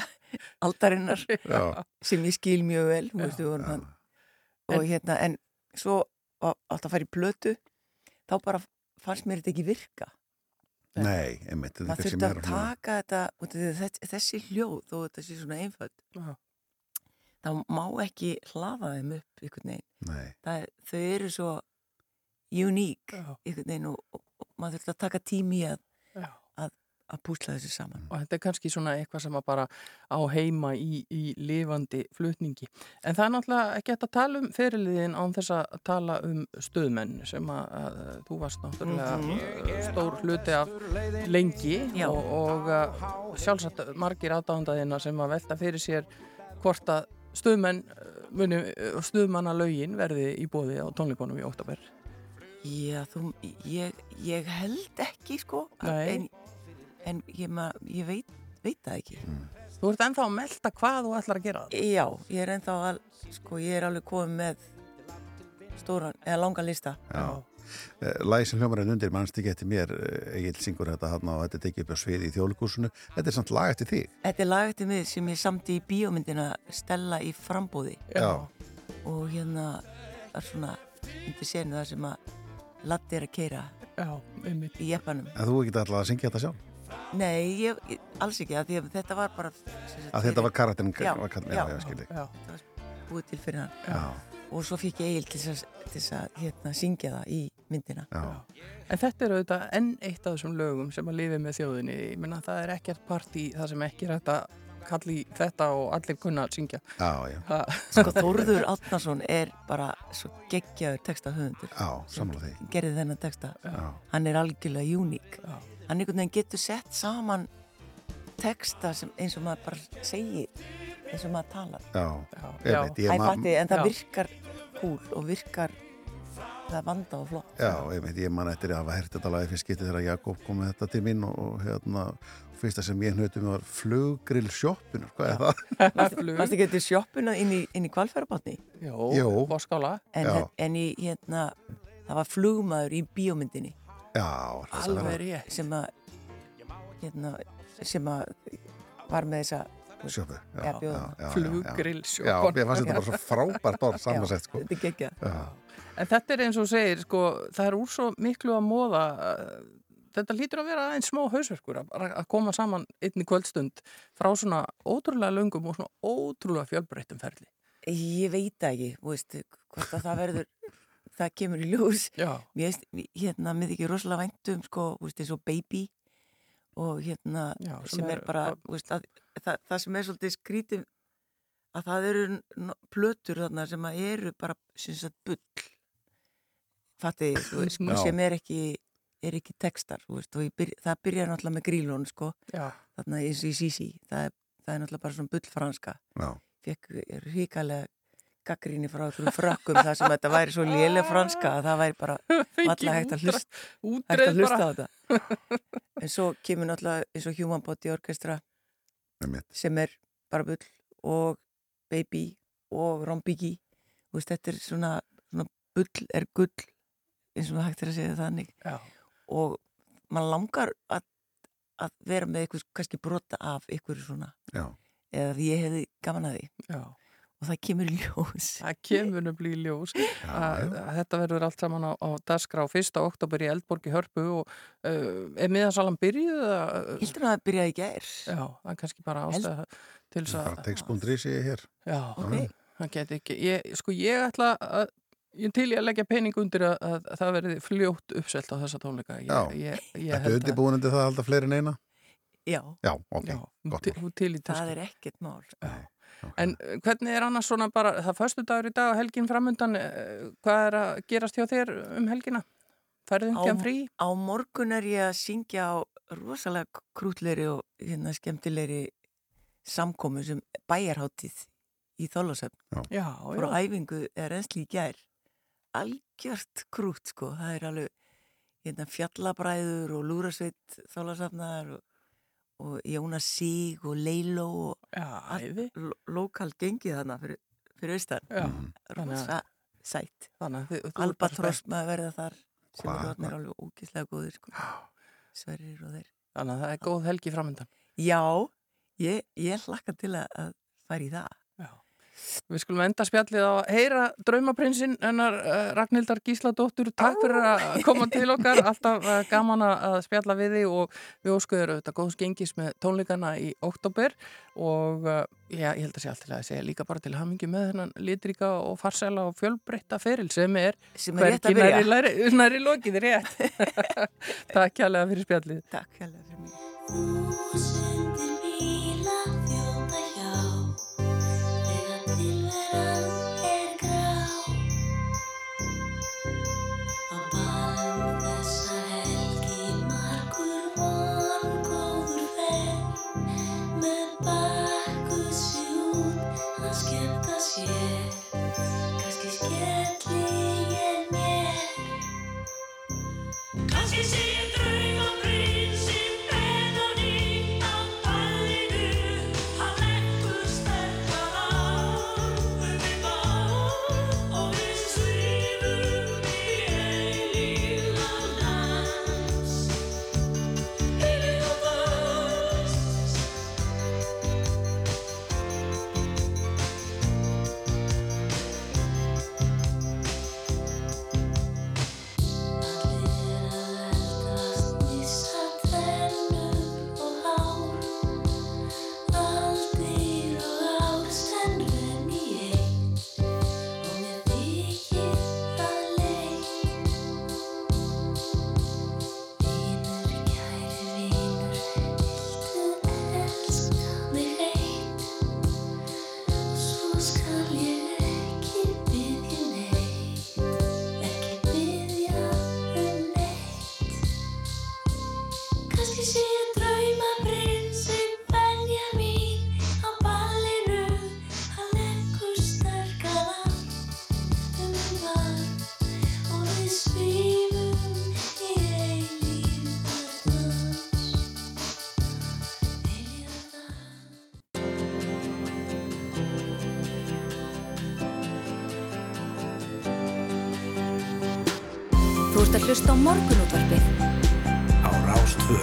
aldarinnar sem ég skil mjög vel þú veist, við vorum hann og hérna, en svo alltaf að fara í plötu þá bara fannst mér þetta ekki virka. Nei, einmitt, maður þurfti að taka þetta þessi, þessi hljóð þetta sé svona einföld þá má ekki hlaða þeim upp einhvern veginn. Nei. Það, þau eru svo uník einhvern veginn og, og, og maður þurfti að taka tími að, Já. Að, púsla þessu saman og þetta er kannski svona eitthvað sem að bara á heima í, í lifandi flutningi. En það er náttúrulega ekki hægt að tala um fyrirliðin án þess að tala um stöðmenn sem að, að þú varst náttúrulega Mhm. uh, stór hluti af lengi Já. og, og uh, sjálfsagt margir aðdándaðina sem að velta fyrir sér hvort að stöðmenn uh, muni, stöðmanna lögin verði í bóði á tónleikonum í oktober. Já, þú, ég, ég held ekki sko Nei. en, en ég, ma, ég veit, veit það ekki. Þú ert ennþá að melda hvað þú ætlar að gera. Já, ég er ennþá al, sko, ég er alveg komið með stóran, eða langa lista. Já. Læg sem hljómarinn undir mannst ekki eftir mér Egil syngur þetta hann og þetta er tekið upp á sviði í þjóðlíkúsinu Þetta er samt lag eftir þig. Þetta er lag eftir mig sem ég samti í bíómyndina Stella í frambóði Já. og hérna er svona undir senu það sem að Latti er að keira Já, í jeppanum. En þú ekki alltaf að syngja þetta sjálf Nei, ég, ég, alls ekki, af því að þetta var bara Að þetta var karakterinn Já, já, já, já. Já. Þetta var búið til fyrir hann Já. og svo fikk ég Egil til þess að, að hérna, syngja það í myndina Já. En þetta er auðvitað enn eitt af þessum lögum sem að lifi með þjóðinni. Ég menna það er ekkert partí það sem ekki er hægt að kalli þetta og allir kunna að syngja. Já, já. Ha. Sko Þórður Átnarsson er bara svo geggjaður textahöfundur Já, sammála því. Gerði þennan texta Já. Hann er algjörlega uník Hann einhvern veginn getur sett saman texta sem eins og maður bara segir eins og maður talar Já, Já. ég veit, ég Æ, fatti, en það Já. virkar húl og virkar það er vanda og flott Já, ég veit, ég man eftir að hafa hert þetta lagi fyrst getið þegar Jakob kom með þetta til mín og, og hérna, fyrsta sem ég hnötu mig var fluggrill sjoppinur, hvað er það? Mástu ekki þetta sjoppuna inn í, inn í kvalfærabátni? Jó, Jó. En, en í hérna það var flugmaður í bíómyndinni Já, Alveg rétt. sem að hérna, sem að var með þessa Sjoppu, já, Já, já, já. Fluggrill Já, mér fannst þetta bara svo frábært orð samansett, sko. Þetta er. En þetta er eins og segir, sko, það er úr svo miklu að móða, þetta lítur að vera einn smá hausverkur að, koma saman einni kvöldstund frá svona ótrúlega löngum og svona ótrúlega fjölbreyttum ferli. Ég veit ekki, þú veist, hvort að það verður, það kemur í ljós. Já. Mér hérna, mér þykir rosalega væntum, sko, þú veist, eins og baby og hérna, Já, sem sem, er- er, bara, þú veist, að, það, það sem er svolítið skrítið, að það eru plötur þarna sem að eru bara, sem sagt, bull. Veist, sko, sem er ekki, er ekki textar, þú veist, og byrja, það byrjar náttúrulega með grílun, sko. Já. Þarna eins og í Sisi, það er, það er náttúrulega bara svona bull franska Já. fekk ríkalega gaggríni frá einhverjum frökkum þar sem þetta væri svo lélega franska að það væri bara alltaf hægt að hlusta, hægt að hlusta á þetta en svo kemur náttúrulega eins og Human Body Orchestra Einmitt. sem er bara bull og Baby og Rombigi veist, þetta er svona, svona bull er gull eins og hægt er að segja það þannig Já. og mann langar að, að vera með eitthvað kannski brota af eitthvað svona Já. eða því ég hefði gaman að því Já. Og það kemur ljós Það kemur nefnilega í ljós að, að þetta verður allt saman á, á dagskrá 1. oktober í Eldborg í Hörpu og uh, er miðansalan byrjuð? eða- Hildur að það byrjaði í gær Já, það er kannski bara ástæða til þess að Text.ri sé ég hér. Já, Ok. það geti ekki ég, Sko ég ætla að ég til ég að leggja pening undir að, að, að það verði fljótt uppselt á þessa tónleika ég, Já. ég, ég Þetta er undirbúin undir það að halda fleiri en eina? Já, Já, ok, Já, gott til, til það er ekkert mál En uh, hvernig er annars svona bara, það föstu dagur í dag og helgin framundan, eh, hvað er að gerast hjá þér um helgina? Færðu á, umkjæm frí? á morgun er ég að syngja á rosalega krútleiri og hérna skemmtilegri samkomu sem bæjarháttíð í Þólasöfn Já, frá já. æfingu er ensli í gær algjört krút sko það er alveg hérna, fjallabræður og lúrasveit Þólasöfnar og, og Jónas Sig og Leilo og Já, æði. lokal gengið þarna fyrir, fyrir austan Já, rosa sætt Albatross maður verða þar sem orðnir hvað? alveg ógislega góðir sko. Sverrir og þeir Þannig að það er góð helgi framundan. Já, ég, ég hlakka til að, að fara í það. Við skulum enda spjallið á að heyra draumaprinsinn hennar uh, Ragnhildar Gísladóttur. Takk fyrir að koma til okkar. Alltaf uh, gaman að spjalla við þig og við óskuður auðvitað góðs gengis með tónleikana í oktober og uh, já, ég held að sé alltaf að segja líka bara til hamingi með hennan litrika og farsæla og fjölbreytta feril sem er, er næri, næri lokið rétt. Takk kjærlega fyrir spjallið. Takk kjærlega fyrir mig. Á morgunútvarpið á Rástvö.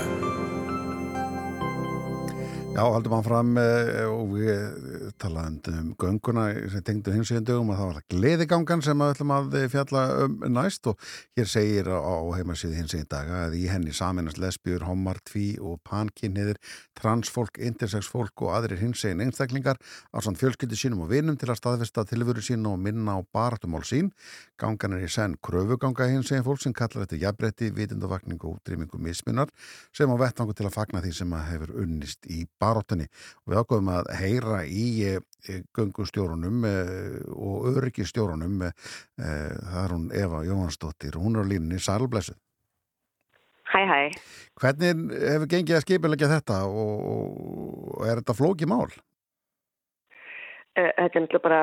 Já, haldum hann fram eh, og við eh, talaðum um gönguna sem tengdu hins vegar dögum að það var gleðigangan sem við ætlum að fjalla um næst og hér segir á heimasíði hins vegar daga að í henni saminast lesbjur, homar, tví og pankinniðir, transfólk, intersexfólk og aðrir hins veginn einstaklingar á samt fjölskyldi sínum og vinum til að staðfesta tilveru sín og minna á baratumál sín. Gangan er í senn kröfuganga hins veginn fólk sem kallar þetta jafnbretti, vitundavakning og útrýmingu mismunar sem á vettvangu til að fagna því sem að hefur unnist í baróttunni og við ákveðum að heyra í e, göngustjórunum e, og öryggistjórunum það er hún Eva Jóhansdóttir hún er á línunni, sælblessu Hæ, hæ. Hvernig hefur gengið að skipilegja þetta og, er þetta flókið mál? Eh, Þetta er náttúrulega bara,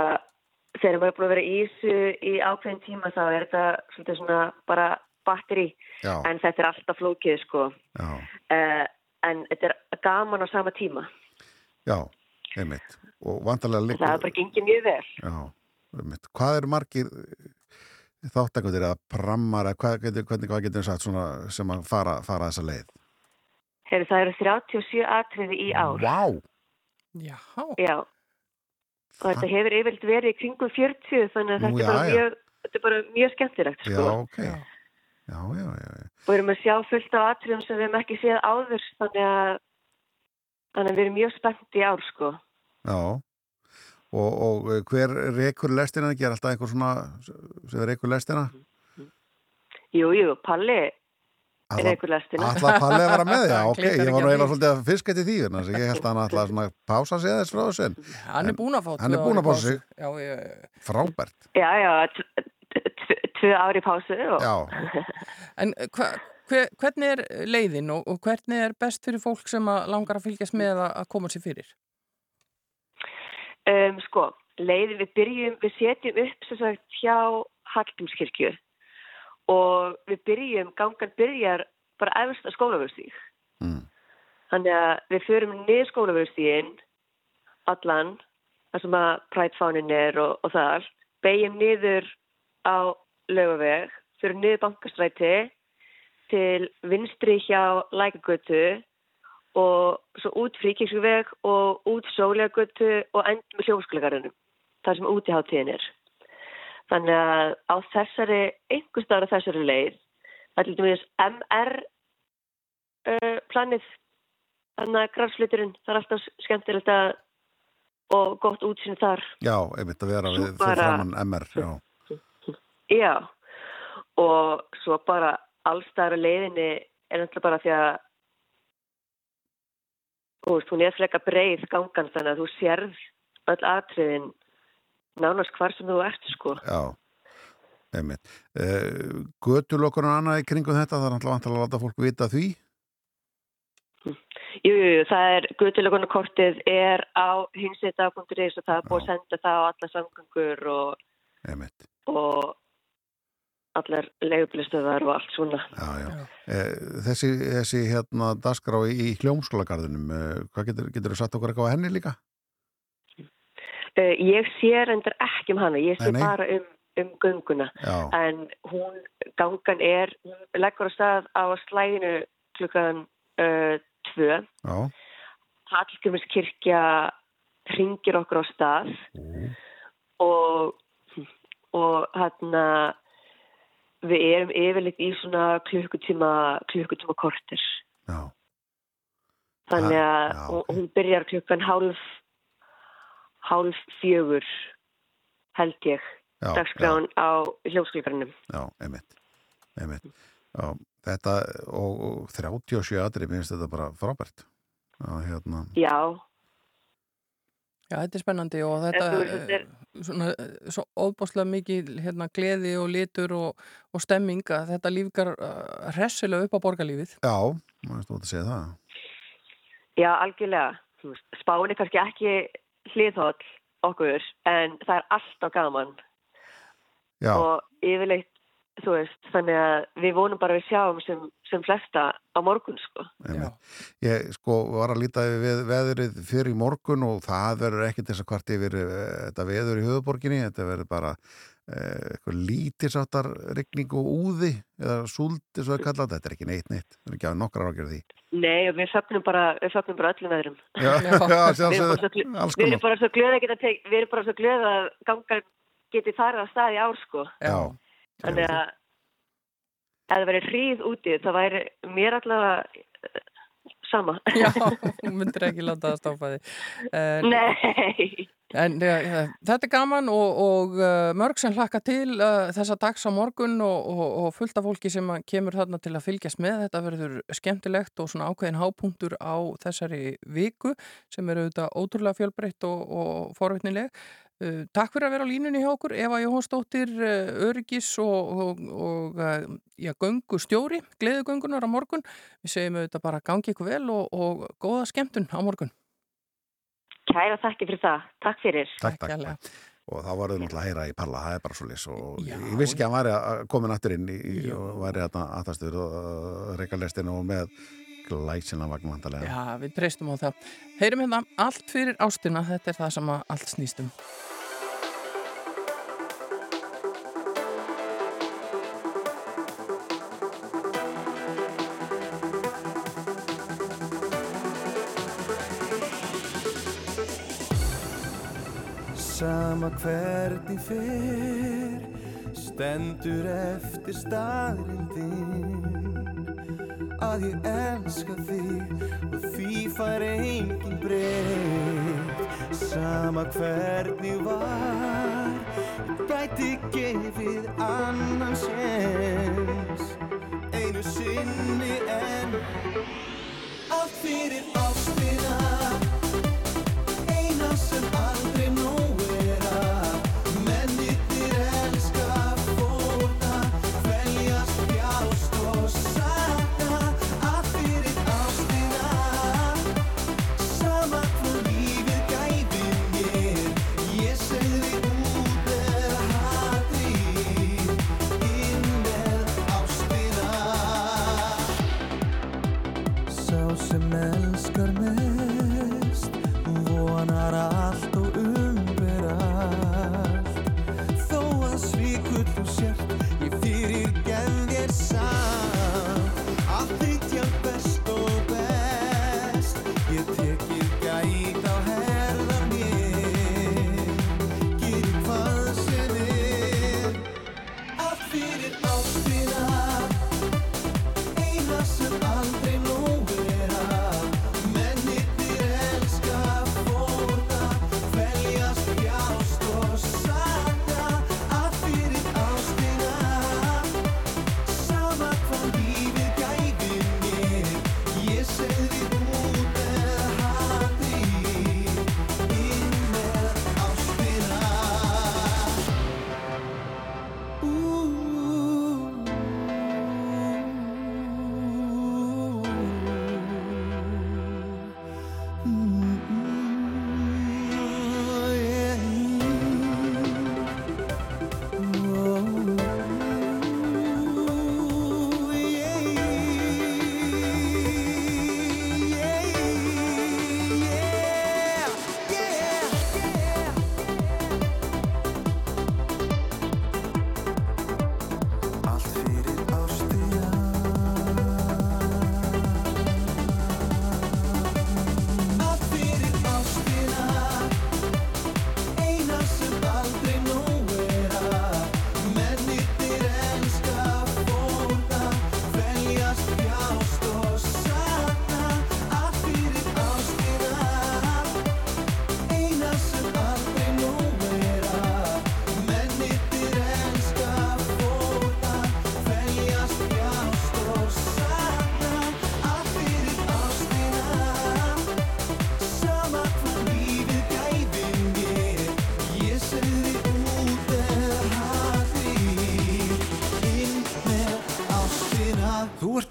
þegar maður er búin að vera í þessu í ákveðin tíma þá er þetta svona bara batteri, Já. en þetta er alltaf flókið, sko. Já, Uh, en þetta er gaman á sama tíma. já, einmitt og vantarlega Það líka er bara gengið mjög vel. Já, einmitt. Hvað eru margir þáttakundir eða prammar eða hvað getur, hvernig, hvað getur sagt svona sem að fara, fara þessa leið? Heru, það eru 37 atriði í ár. Vá! Já. Já. Og þetta hefur yfirlt verið í kringum 40 þannig að Nú, þetta, já, er bara já. mjög, þetta er bara mjög skemmtilegt, Já, sko. ok. Já, já, já. já. Og við erum að sjá fullt af atriðum sem við hefum ekki séð áður þannig að, þannig að við erum mjög spennt í ár, sko. Já. Og, og eh, hver rekur lestina? Ger alltaf einhver svona sem rekur lestina? Jú, jú, Palli Alla- einhver lestina. Alla Palli að vera með, já, ok. Ég var nú eiginlega svolítið að fiska til því, vegna þess að ég held að hann alltaf svona pása sig þess frá þessu. en- Hann er búin að fá Hann er í að pása sig. Já, ég, Frábært. Já, já, tvö ári pásu. Já. En hva, hver, hvernig er leiðin og, og hvernig er best fyrir fólk sem að langar að fylgjast með að, að koma sér fyrir? Um, sko, leiðin við byrjum, við setjum upp sem sagt hjá Hallgrímskirkju og við byrjum, gangan byrjar bara efst að skólavörstík. Mm. Þannig að við förum niður skólavörstígin, allan, þar sem að prætfánin er og, og þar, beigjum niður á laugaveg, förum niður bankastræti til vinstri hjá Lækagötu og svo út fríkíksveg og út sólegötu og end með hljómsklegarunum, þar sem útiháttíðin er. Þannig að á þessari, einhver staðar á þessari leið, það er til dæmis MR uh, planið, þannig að grænsfluturinn, það er alltaf skemmtilegt að og gott útsýn þar. Já, einmitt að vera Svo við fyrir bara- framann MR, já. Já, og svo bara allstæðar leiðinni er náttúrulega bara því að þú veist, hún er freka breið gangan þannig að þú sérð öll atriðin nánast hvar sem þú ert, sko. Já, einmitt. Uh, Götulokkur og annað í kringum þetta, það er náttúrulega vantilega að láta fólk vita því. Jú, það er guðtilegunarkortið er á hinsita.is og það er búið að senda það á alla samgangur og, og allar leigubilistöðar og allt svona. Já, já. Uh, þessi, þessi hérna dagskrá í, hljómskólagarðinum, uh, hvað getur, getur þú satt okkur eitthvað á henni líka? Uh, ég sé reyndar ekki um hana, ég sé Nei, nei. bara um, um gönguna. Já. En hún, gangan er, hún leggur á stað á slæðinu klukkan uh, tvö. Já. Hallgrímskirkja ringir okkur á stað og, og hérna við erum yfirleitt í svona klukkutíma, klukkutíma kortir. Já. Þannig að hún, hún byrjar klukkan hálf, hálf fjögur held ég, Já, dagskráin á hljómskleikarnum. Já, einmitt. einmitt. Já, þetta og, og 37 aðri, minnst þetta bara frábært. Já, hérna. Já, Já, þetta er spennandi og þetta er- er svona, eh, svo óbáslega mikið hérna, gleði og litur og, og stemming að þetta lífgar uh, hressilega upp á borgarlífið. Já, maður stóð að segja það. já, algjörlega. Er kannski ekki hliðhóll okkur, en það er alltaf gaman. Já. Og yfirleitt, þú veist, þannig að við vonum bara að við sjáum sem, sem flesta á morgun, sko. Ég sko var að líta við veðrið fyrir í morgun og það verður ekki þess að hvart yfir uh, þetta veður í höfuborginni, þetta verður bara uh, eitthvað lítisáttar rigning og úði eða súld eins og það kallað, þetta er ekki neitt neitt, það er ekki að nokkra ágjörð því. Nei, og við fögnum bara, við bara öllum veðrum. Já, já, sjálfsögðu, Við erum bara svo Við erum bara svo glöð að geta tek, við erum bara svo glöð að gangan geti farið á stað í ár, sko. Já. Þannig að ef það væri hríð úti, það væri mér allavega eh, sama. Já, hún myndir ekki láta það stoppa því. En, Nei. En ja, ja, þetta er gaman og, og uh, mörg sem hlakka til uh, þessa dags á morgun og, og, og fullt af fólki sem kemur þarna til að fylgjast með. Þetta verður skemmtilegt og svona ákveðin hápunktur á þessari viku sem eru auðvitað ótrúlega fjölbreytt og, forvitnileg. Uh, takk fyrir að vera á línunni hjá okkur Eva Jóhansdóttir, uh, öryggis og, uh, já, göngu stjóri, gleðugöngunar á morgun. Við segjum auðvitað bara gangi ykkur vel og góða skemmtun á morgun. Kæra þakki fyrir það. Takk fyrir. Takk, takk. takk. Og þá var þau náttúrulega að heyra í Palla, það er bara svo lis og ég vissi ekki að hann væri að koma aftur inn í, og væri að aðtastur og uh, reikalestinu og með glæsina vagnvandalega. Já, við treystum á það. Heyrum hérna allt fyrir ástina, þetta er það sem að allt snýst hvernig fer Stendur eftir staðrindin Að ég elska þig Og því fær engin breytt Sama hvernig var Ég gæti gefið annan sens Einu sinni en Allt fyrir ástina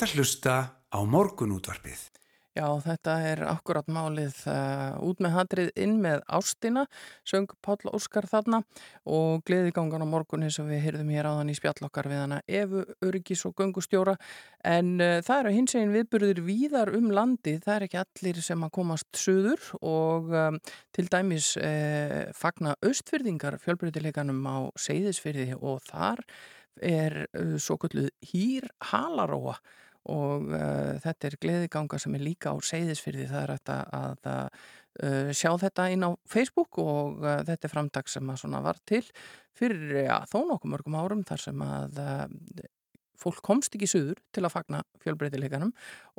að hlusta á morgunútvarpið. Já, þetta er akkurat málið uh, út með hatrið inn með ástina, söng Páll Óskar þarna og gleðigangan á morgun eins og við heyrðum hér áðan í spjallokkar við hana Efu Öryggis og Göngustjóra en uh, það eru hins eginn viðburðir víðar um landi, það er ekki allir sem að komast söður og um, til dæmis uh, fagna austfyrðingar fjölbreytileikanum á Seyðisfyrði og þar er uh, svo kalluð hýr halaróa og uh, þetta er gleðiganga sem er líka á seyðisfyrði það er að, að uh, sjá þetta inn á Facebook og uh, þetta er framtak sem að svona var til fyrir ja, þó nokkuð mörgum árum þar sem að fólk komst ekki suður til að fagna fjölbreytileikanum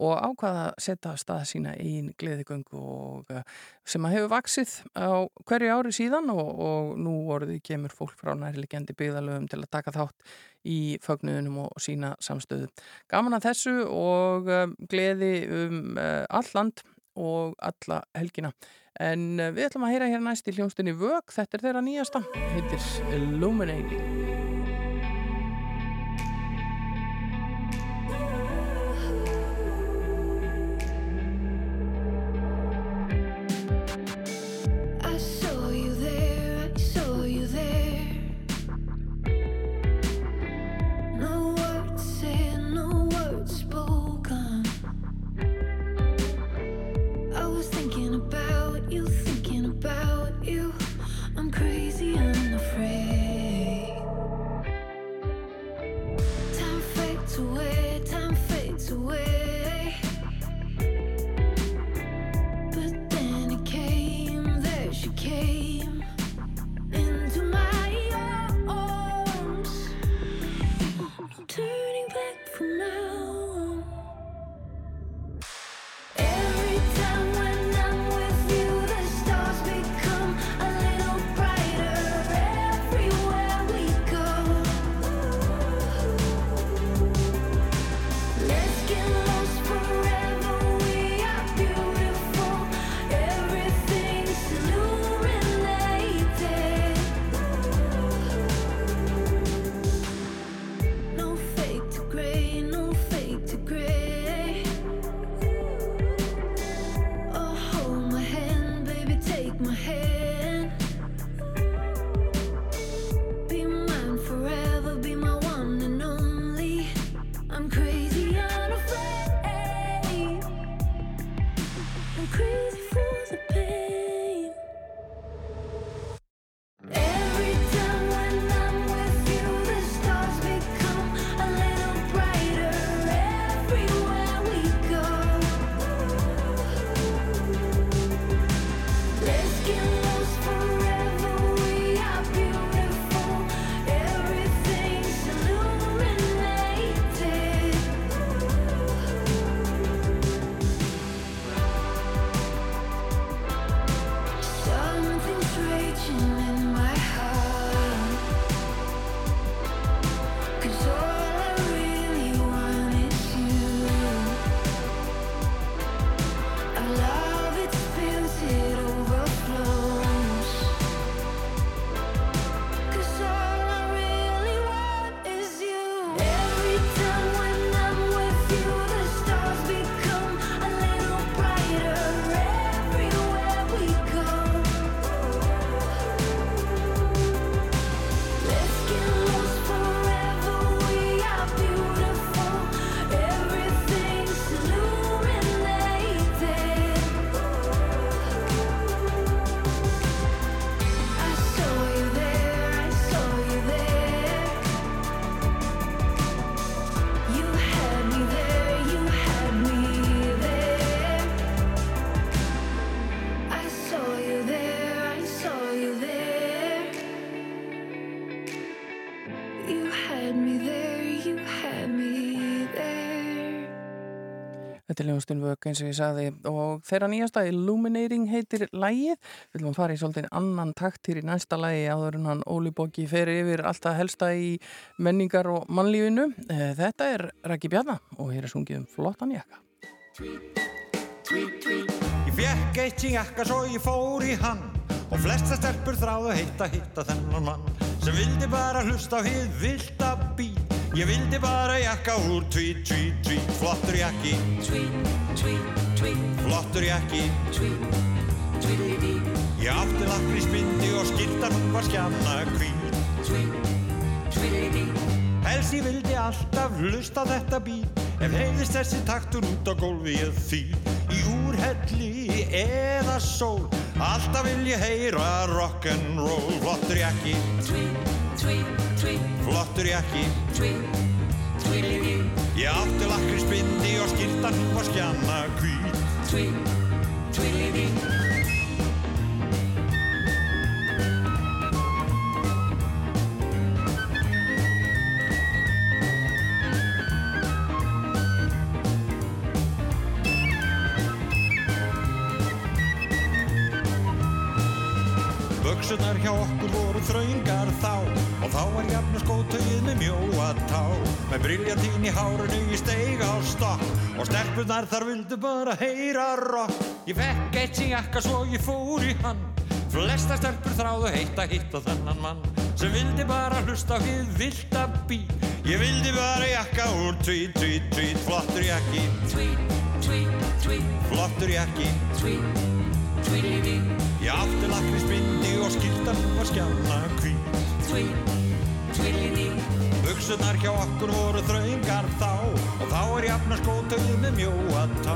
og ákvaða að setja af stað sína einn gleðigöngu og uh, sem að hefur vaksið á hverju ári síðan og, og nú orðið kemur fólk frá nærlegjandi byggðalöfum til að taka þátt í fögnuðunum og sína samstöðu. Gaman að þessu og um, gleði um uh, all land og alla helgina. En við ætlum að heyra hér næst í hljónstunni Vög, þetta er þeirra nýjasta, heitir Illuminating. Þetta er ljónstinn vögg eins og ég sagði og þeirra nýjasta Illuminating heitir lægið. Við viljum fara í svolítið annan takt hér í næsta lægi áður en hann Óli Bóki fer yfir alltaf helsta í menningar og mannlífinu. Eh, Þetta er Raki Bjarna og hér er sungið um flottan jakka. Ég fekk eitt í jakka svo ég fór í hann Og flesta stelpur þráðu heitt að hitta þennan mann Sem vildi bara hlusta á hið vilda bí Ég vildi bara jakka úr Tweet, tweet, tweet Flottur jakki. Tweet, tweet, tweet. Flottur jakki. Tweet, tweedledee Ég átti lakrísbindi og skildan hún var skjanna hvít. Tweet, tweedledee Helst ég vildi alltaf hlusta á þetta bít Ef heiðist þessi taktur út á gólfi ég því Í úrhelli eða sól. Alltaf vil ég heyra rock'n'roll. Flottur jakki. Tweet, tweet, tweet Flottur jakki. Tweet, tweedledee Ég átti lakrísbindi og skildan hún var skjanna hvít. Tweet, tweedledee Buksunar hjá okkur voru þraungar þá. Og þá var jafn skótauðið með mjóa tá. Með briljantín í hárinu ég steig á stokk. Og stelpunar þar vildu bara heyra rock Ég fekk eitt sem jakka svo ég fór í hann. Flesta stelpur þráðu heitt að hitta þennan mann. Sem vildi bara hlusta á hið vilda bí Ég vildi bara jakka úr tweet, tweet, tweet Flottur jakki. Tweet, tweet, tweet Flottur jakki. Tweet, tweedledee Ég átti lakrísbindi og skildan var skjána hvít. Tweet, tweedledee Buksunar hjá okkur voru þraungar þá Og þá er jafna skótauðið með mjóa tá.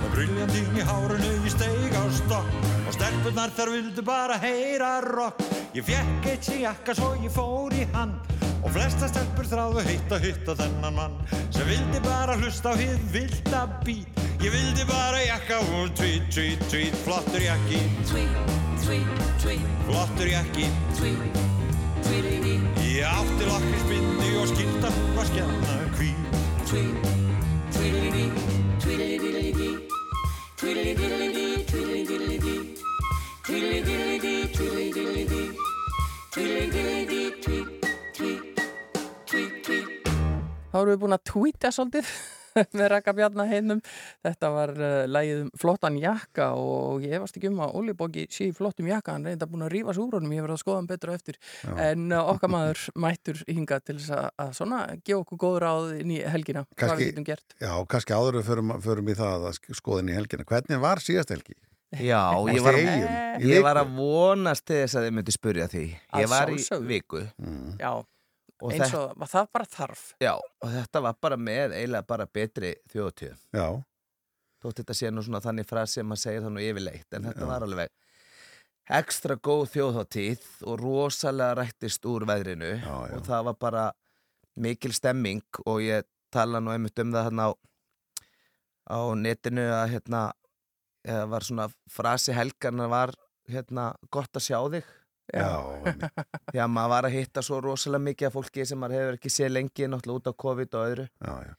Og briljantín í hárinu ég steig á stokk Og stelpunar þar vildu bara heyra rock Ég fekk eitt sem jakka svo ég fór í hann Og flesta stelpur þráðu heitt að hitta þennan mann Sem vildi bara hlusta á hið vilda bít Ég vildi bara jakka úr tweet, tweet, tweet Flottur jakki. Tweet, tweet, tweet. Flottur jakki. Tweet, tweedledee Ég átti lakrísbindi og skildan hún var skjanna hvít Tweet, tweedledee Tweedledee Tweedledee Tweedledee Tweedledee Tweedledee Tweedledee Tweet, tweet, tweet, tweet. Þá erum við búin að tweeta svolítið með Raka Bjarnar heinum. Þetta var uh, lægið um flottan jakka og ég varst ekki um að Óli Bóki sé í flottum jakka, hann reynda búin að rífa sig úr honum, ég verði að skoða hann betur á eftir. Já. En uh, okkar maður mættur hinga til þess að, að svona gefa okkur góð ráð inn í helgina, hvað Kannski- við getum gert. Já, kannski áður við förum, förum í það að sk- skoða inn í helgina. Hvernig var síðast helgi? Já, ég var, ég var að vonast þess að þið myndi spurja því. Ég var í viku. Mm. Já, Og eins þetta- og það bara þarf. Já, og þetta var bara með eiginlega bara betri þjóðtíð. Já. Þótt þetta sé nú svona þannig frasi sem maður segir það nú yfirleitt, en þetta Já. var alveg ekstra góð þjóðháttíð og rosalega rættist úr veðrinu Já, já. og það var bara mikil stemming og ég tala nú einmitt um það hérna á, á netinu að hérna eða var svona frasi helgarna var hérna gott að sjá þig Já, maður var að hitta svo rosalega mikið af fólki sem maður hefur ekki séð lengi náttúrulega út á COVID og öðru já, já.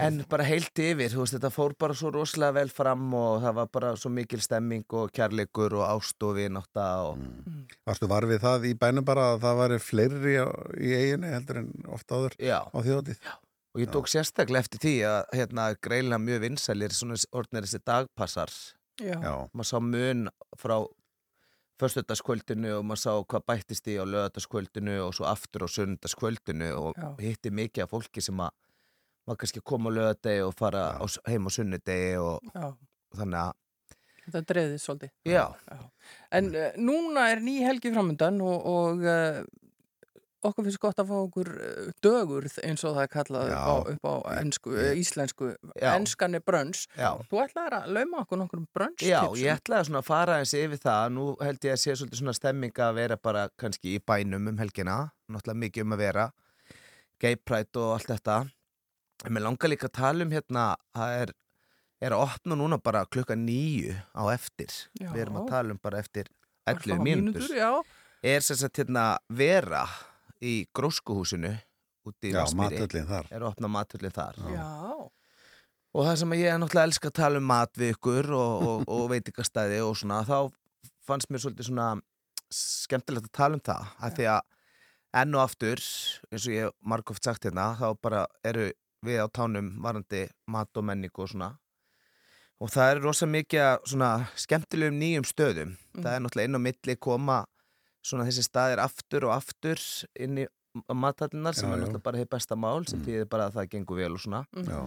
En bara heilt yfir, þú veist, þetta fór bara svo rosalega vel fram og það var bara svo mikil stemming og kærleikur og ást og vinátta og... Mm. Varstu var við það í bænum bara að það væri fleiri í eiginu heldur en ofta áður Já. á þjóðatíð? Og ég tók sérstaklega eftir því að hérna greila mjög vinsælir svona orðnir þessi dagpassar. Já. Já. Maður sá mun frá förstudagskvöldinu og maður sá hvað bættist í á lögataskvöldinu og svo aftur á sunnudagskvöldinu og Já. hitti mikið af fólki sem að maður kannski koma á lögadegi og fara á, heim á sunnudegi og Já. þannig að Þetta dreifði svolítið. Já. En uh, núna er ný helgi framöndan og, og uh, okkur finnst gott að fá okkur uh, dögurð eins og það er kallað á, upp á ensku, uh, íslensku. Já. Enskan er brönns. Þú ætlaðir að lauma okkur nokkur brönns Já, ég ætlaði svona að fara eins yfir það. Nú held ég að sé svolítið svona stemming að vera bara kannski í bænum um helgina. Náttúrulega mikið um að vera. Gay pride og allt þetta. En mér langar líka að tala um hérna það er, er að opna núna bara klukka nýju á eftir. Já. við erum að tala um bara eftir 11 Örfáar mínútur. er sem sagt hérna vera í gróskuhúsinu úti í þar. er opna matöllin þar Já. Og það sem ég er náttúrulega elska að tala um mat við ykkur og, og, og veitingastæði og svona, þá fannst mér svolítið svona skemmtilegt að tala um það, að því að enn og aftur, eins og ég hef margóft sagt hérna, þá bara eru við á tánum varandi mat og menningu og svona. Og það er rosa mikið skemmtilegum nýjum stöðum. Mm. Það er náttúrulega inn á milli koma svona þessi staðir aftur og aftur inn í matallinar sem Já, er náttúrulega bara heið besta mál sem þýðir bara að það gengur vel og svona. Já.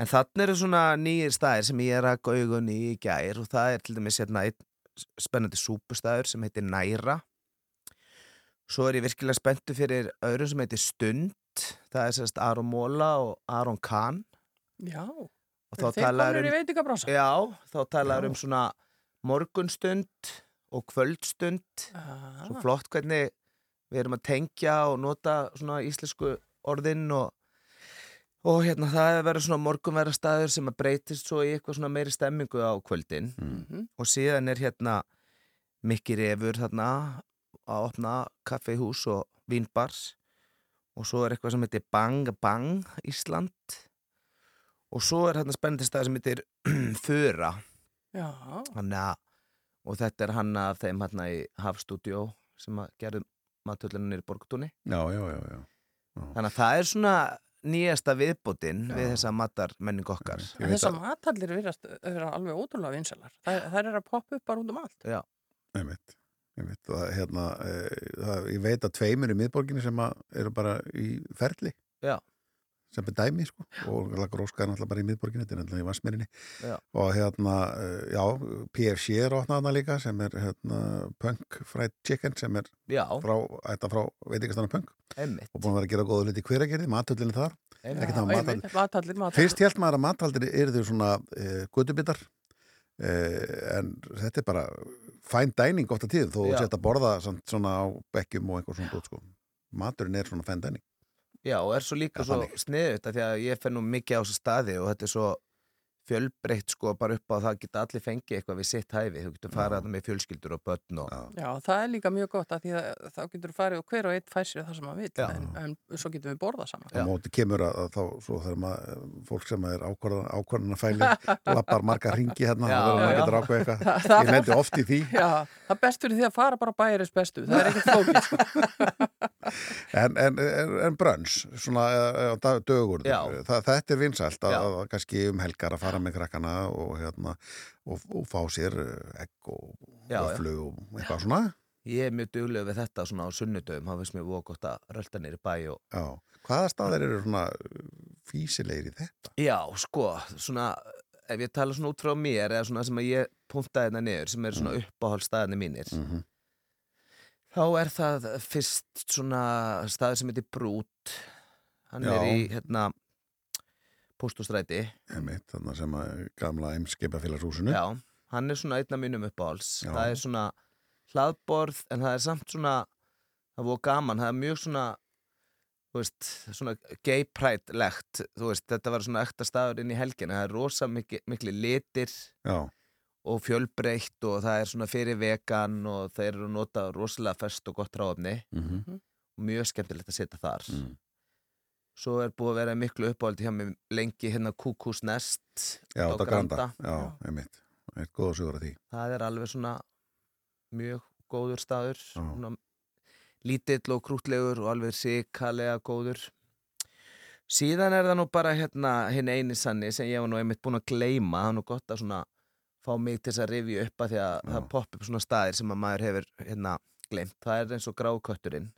en þannig eru svona nýjir staðir sem ég er að gaugun í í gær og það er til dæmis hérna einn spennandi súpustæður sem heitir Næra svo er ég virkilega spenntu fyrir öðrum sem heitir Stund það er sérst Aron Móla og Aron Kahn Já, og þeir komnir í veitingabransa? Já, þá talaður Já. um svona morgunstund og kvöldstund. Ah. svo flott hvernig við erum að tengja og nota svona íslensku orðin og, og hérna það er verið svona morgunverða staður sem að breytist svo í eitthvað svona meiri stemmingu á kvöldin. Mhm. og síðan er hérna mikki refur þarna að opna kaffihús og vínbars. Og svo er eitthvað sem heitir Bang Bang Ísland. Og svo er hérna spennandi stað sem heitir Þura Já, Þannig að, og þetta er hann af þeim hérna í Hafstúdjó sem að gerðu matöllunum í Borgtúni. Já, já, já, já. Þannig að það er svona nýjasta viðbútin við þessa matar menning okkar. þessar matallir virðast vera alveg ótrúlega vinsalar. Það, það er að poppa upp bara út um allt. Já. Einmitt. Einmitt. Og það, hérna, e, það, ég veit að tveimur í miðborginni sem að eru bara í ferli. Já. Sem er dæmi, sko. Og Lagróska er náttúrulega bara í miðborginni, þetta er náttúrulega í Vassmerinni. Já. Og hérna, e, já, PFC er opnað hana líka sem er hérna Punk Fried Chicken sem er Já. frá, þetta frá veitingastana Punk. Einmitt. Og búin að vera að gera góða hluti í hveragerði, matöllinu þar. Einmitt. Einmitt. Fyrst held maður að mataldir eru þau svona uh, gutubitar uh, en þetta er bara fæn dæning ofta tíð þó Já. setja að borða samt, svona á bekkjum og eitthvað svona dót sko. Maturinn er svona fæn dæning. Já, og er svo líka Já, svo sniðut því að ég fer nú mikið á þessu staði og þetta er svo fjölbreytt sko bara upp á það geta allir fengið eitthvað við sitt hæfi. Þú getur þarna með fjölskyldur og börn og... Já, það er líka mjög gott að því að þá getur þú farið og hver og einn fær sér það sem maður vil Já. en, en svo getum við borðað saman. Á móti kemur að, að þá svo þegar maður, fólk sem er ákvarðan, ákvarðanafæli lappar marga ringi hérna Já, maður já. getur ákveð eitthvað. Það- það Ég lendi fólk- oft í því. Já, það er best fyrir því að fara bara bæris bestu. Það er ekkert flókið, sko. En, en, en, brönns, svona uh, dögur, Já. það, þetta er vinsælt að, Já. að, að kannski um helgar að fara með krakkana og, hérna, og, og fá sér uh, egg og Já, já. vöflu og eitthvað svona. Ég er mjög dugleg við þetta svona á sunnudöfum, það finnst mér voða gott að rölda nýri bæ og... Já, hvaða staðir eru svona físilegir í þetta? Já, sko, svona, ef ég tala svona út frá mér eða svona sem að ég puntaði þetta niður sem eru svona mm. uppáhaldstæðinni mínir Mhm. þá er það fyrst svona staður sem heitir Brút hann Já. er í, hérna Póstustræti Einmitt, þannig sem að gamla eimskipafélagshúsinu. Já, hann er svona einn af mínum uppáhalds Já. það er svona hlaðborð en það er samt svona það voru gaman, það er mjög svona veist, svona gay pride legt, veist, þetta var svona ekta staður inn í helgina, það er rosa mikli, mikli litir Já. og fjölbreytt og það er svona fyrir vegan og þeir eru að nota rosalega fest og gott ráfni Mhm. og mjög skemmtilegt að setja þar Mm. Svo er búið að vera miklu uppáhaldi hjá mig lengi hérna Kúkús Nest Já, þetta granda. Já, einmitt. Eitt góða sugur að því. það er alveg svona mjög góður staður Já. svona, lítill og krútlegur og alveg sikalega góður síðan er það nú bara hérna hinn eini sanni sem ég var nú einmitt búin að gleyma það er nú gott að svona fá mig til þess að rifja upp að því að það popp upp svona staðir sem að maður hefur hérna gleymt, það er eins og grákötturinn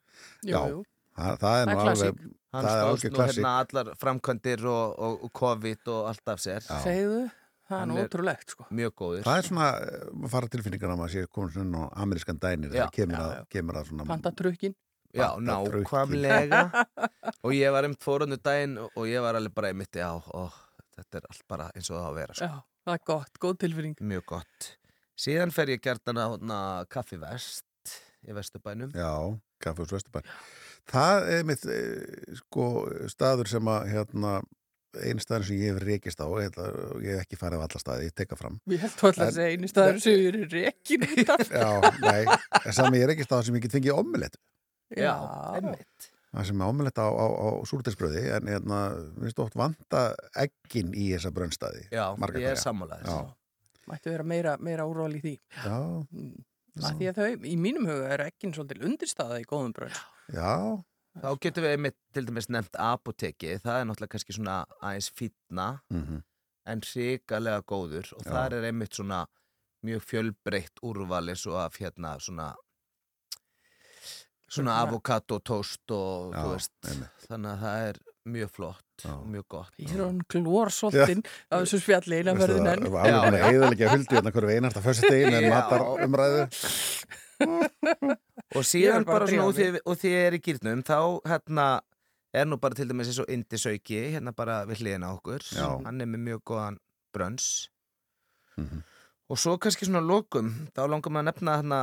Jú, Já. jú. Það, það er nú alveg, hann það er stóðst nú hérna allar framkvæmdir og, og, og COVID og allt af sér Segðu, það er er- ótrúlegt, sko. mjög góður Það er svona, eh, maður fara tilfinningar að maður sé komin svona á amerískan dænir þegar kemur, að, kemur að svona Pantatrukkin. Já, nákvæmlega og ég var einmitt fórundu daginn og ég var alveg bara einmitt já, ó, þetta er allt bara eins og það á að vera sko. Já, það er gott, góð tilfinning. mjög gott síðan fer ég gert hana hana, kaffi vest í Vesturbænum Já, Kaffehús Vesturbær. Það er mitt, eh, sko, staður sem að, hérna, einu staður sem ég hef reykist á, ég, ég hef ekki farið á alla staði, ég teka fram. Ég held alltaf að segja einu staður sem við erum rekin út af. Já, nei, en sami ég reykist á sem ég get fengið omelett. Já, einmitt Það sem er omelett á, á, á súrtesbröði, en hérna, minnst oft vanta eggin í þessa brönnstaði. Já, ég er sammálaðis Mættu vera meira, meira úrval í því. já, Af því að þau, í mínum huga, er ekkin svolítil undirstaða í góðum brönd. já, þá getum við einmitt til dæmis nefnt apoteki það er náttúrulega kannski svona aðeins fýtna mhm, en hrikalega góður og Já. þar er einmitt svona mjög fjölbreytt úrval eins og af hérna svona svona avokado toast og Já, þú veist, þannig að það er mjög flott og mjög gott. Ég er hann glórsoltinn af þessu spjalli eina Veistu, ferðin það enn. var alveg búin að eðalega fylgdi hérna hverju einasta fyrstu degi með Já. matar umræðu og síðan bara svona og því, og því er í gýrnum þá hérna er nú bara til dæmis eins og Indisauki hérna bara við hliðina á okkur Já. hann er með mjög góðan brönns Mhm. og svo kannski svona lokum þá langar maður að nefna hérna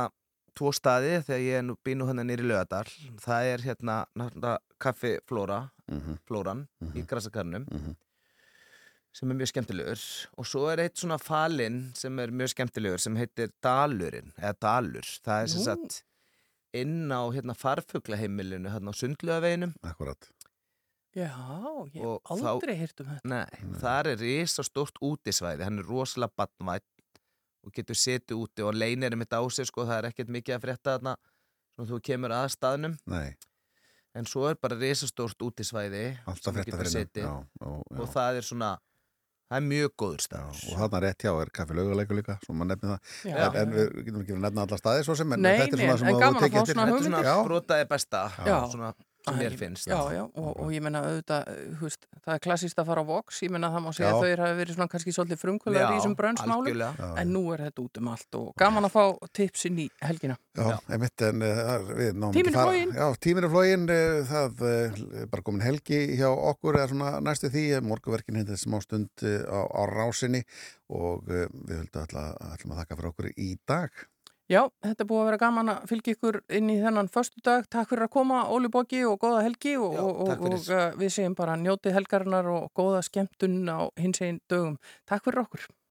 tvo staði þegar ég er nú býnu hérna nýri lögadal það er hérna náttúrulega kaffi flóra Mhm. flóran í Mhm. grassakarnum Mhm. sem er mjög skemmtilegur. Og svo er eitt svona falinn sem er mjög skemmtilegur sem heitir Dalurinn eða Dalur, það er sem sagt inn á hérna farfuglaheimilinu hérna á sundlugaveginum Akkurat. Já, ég hef aldrei heyrt um þetta. Nei, þar er risa stórt útisvæði. Hann er rosalega badnvætt og getur setið úti og leynir mitt á sig sko, það er ekkert mikið að frétta þarna svona þú kemur að staðnum. Nei, en svo er bara risa stórt útisvæði alltaf getur fyrir og það er svona það er mjög góður staður og þarna rétt hjá er kaffi laugaleikur líka, það. En, við getum ekki verið að nefna alla staði svo sem en Nei, þetta er nei, svona sem en að gaman að fá svona Þetta. er svona Já. brotaði besta. Já. svona mér finnst Já, já, og, og ég menna auðvitað, þú veist, það er klassíst að fara á Vox, ég menna það má segja Já. að þau hafi verið svona kannski svolítið frumkvölar í þessum brönnsmálu, algjörlega. Já, en nú er þetta út um allt og gaman að fá tips inn í helgina. Já, einmitt, en við náum Tíminn ekki fara- floginn. Já, tíminn er flógin, það uh, er bara komin helgi hjá okkur eða svona næstu því, morguverkin hindi smá stund uh, á, á rásinni og við höldum alltaf að þakka fyrir okkur í dag. Já, þetta er búið að vera gaman að fylgja ykkur inn í þennan förstu dag. Takk fyrir að koma, Óli Bóki og góða helgi og, Já, og, og uh, við segjum bara njótið helgarinnar og góða skemmtun á hins einn dögum. Takk fyrir okkur.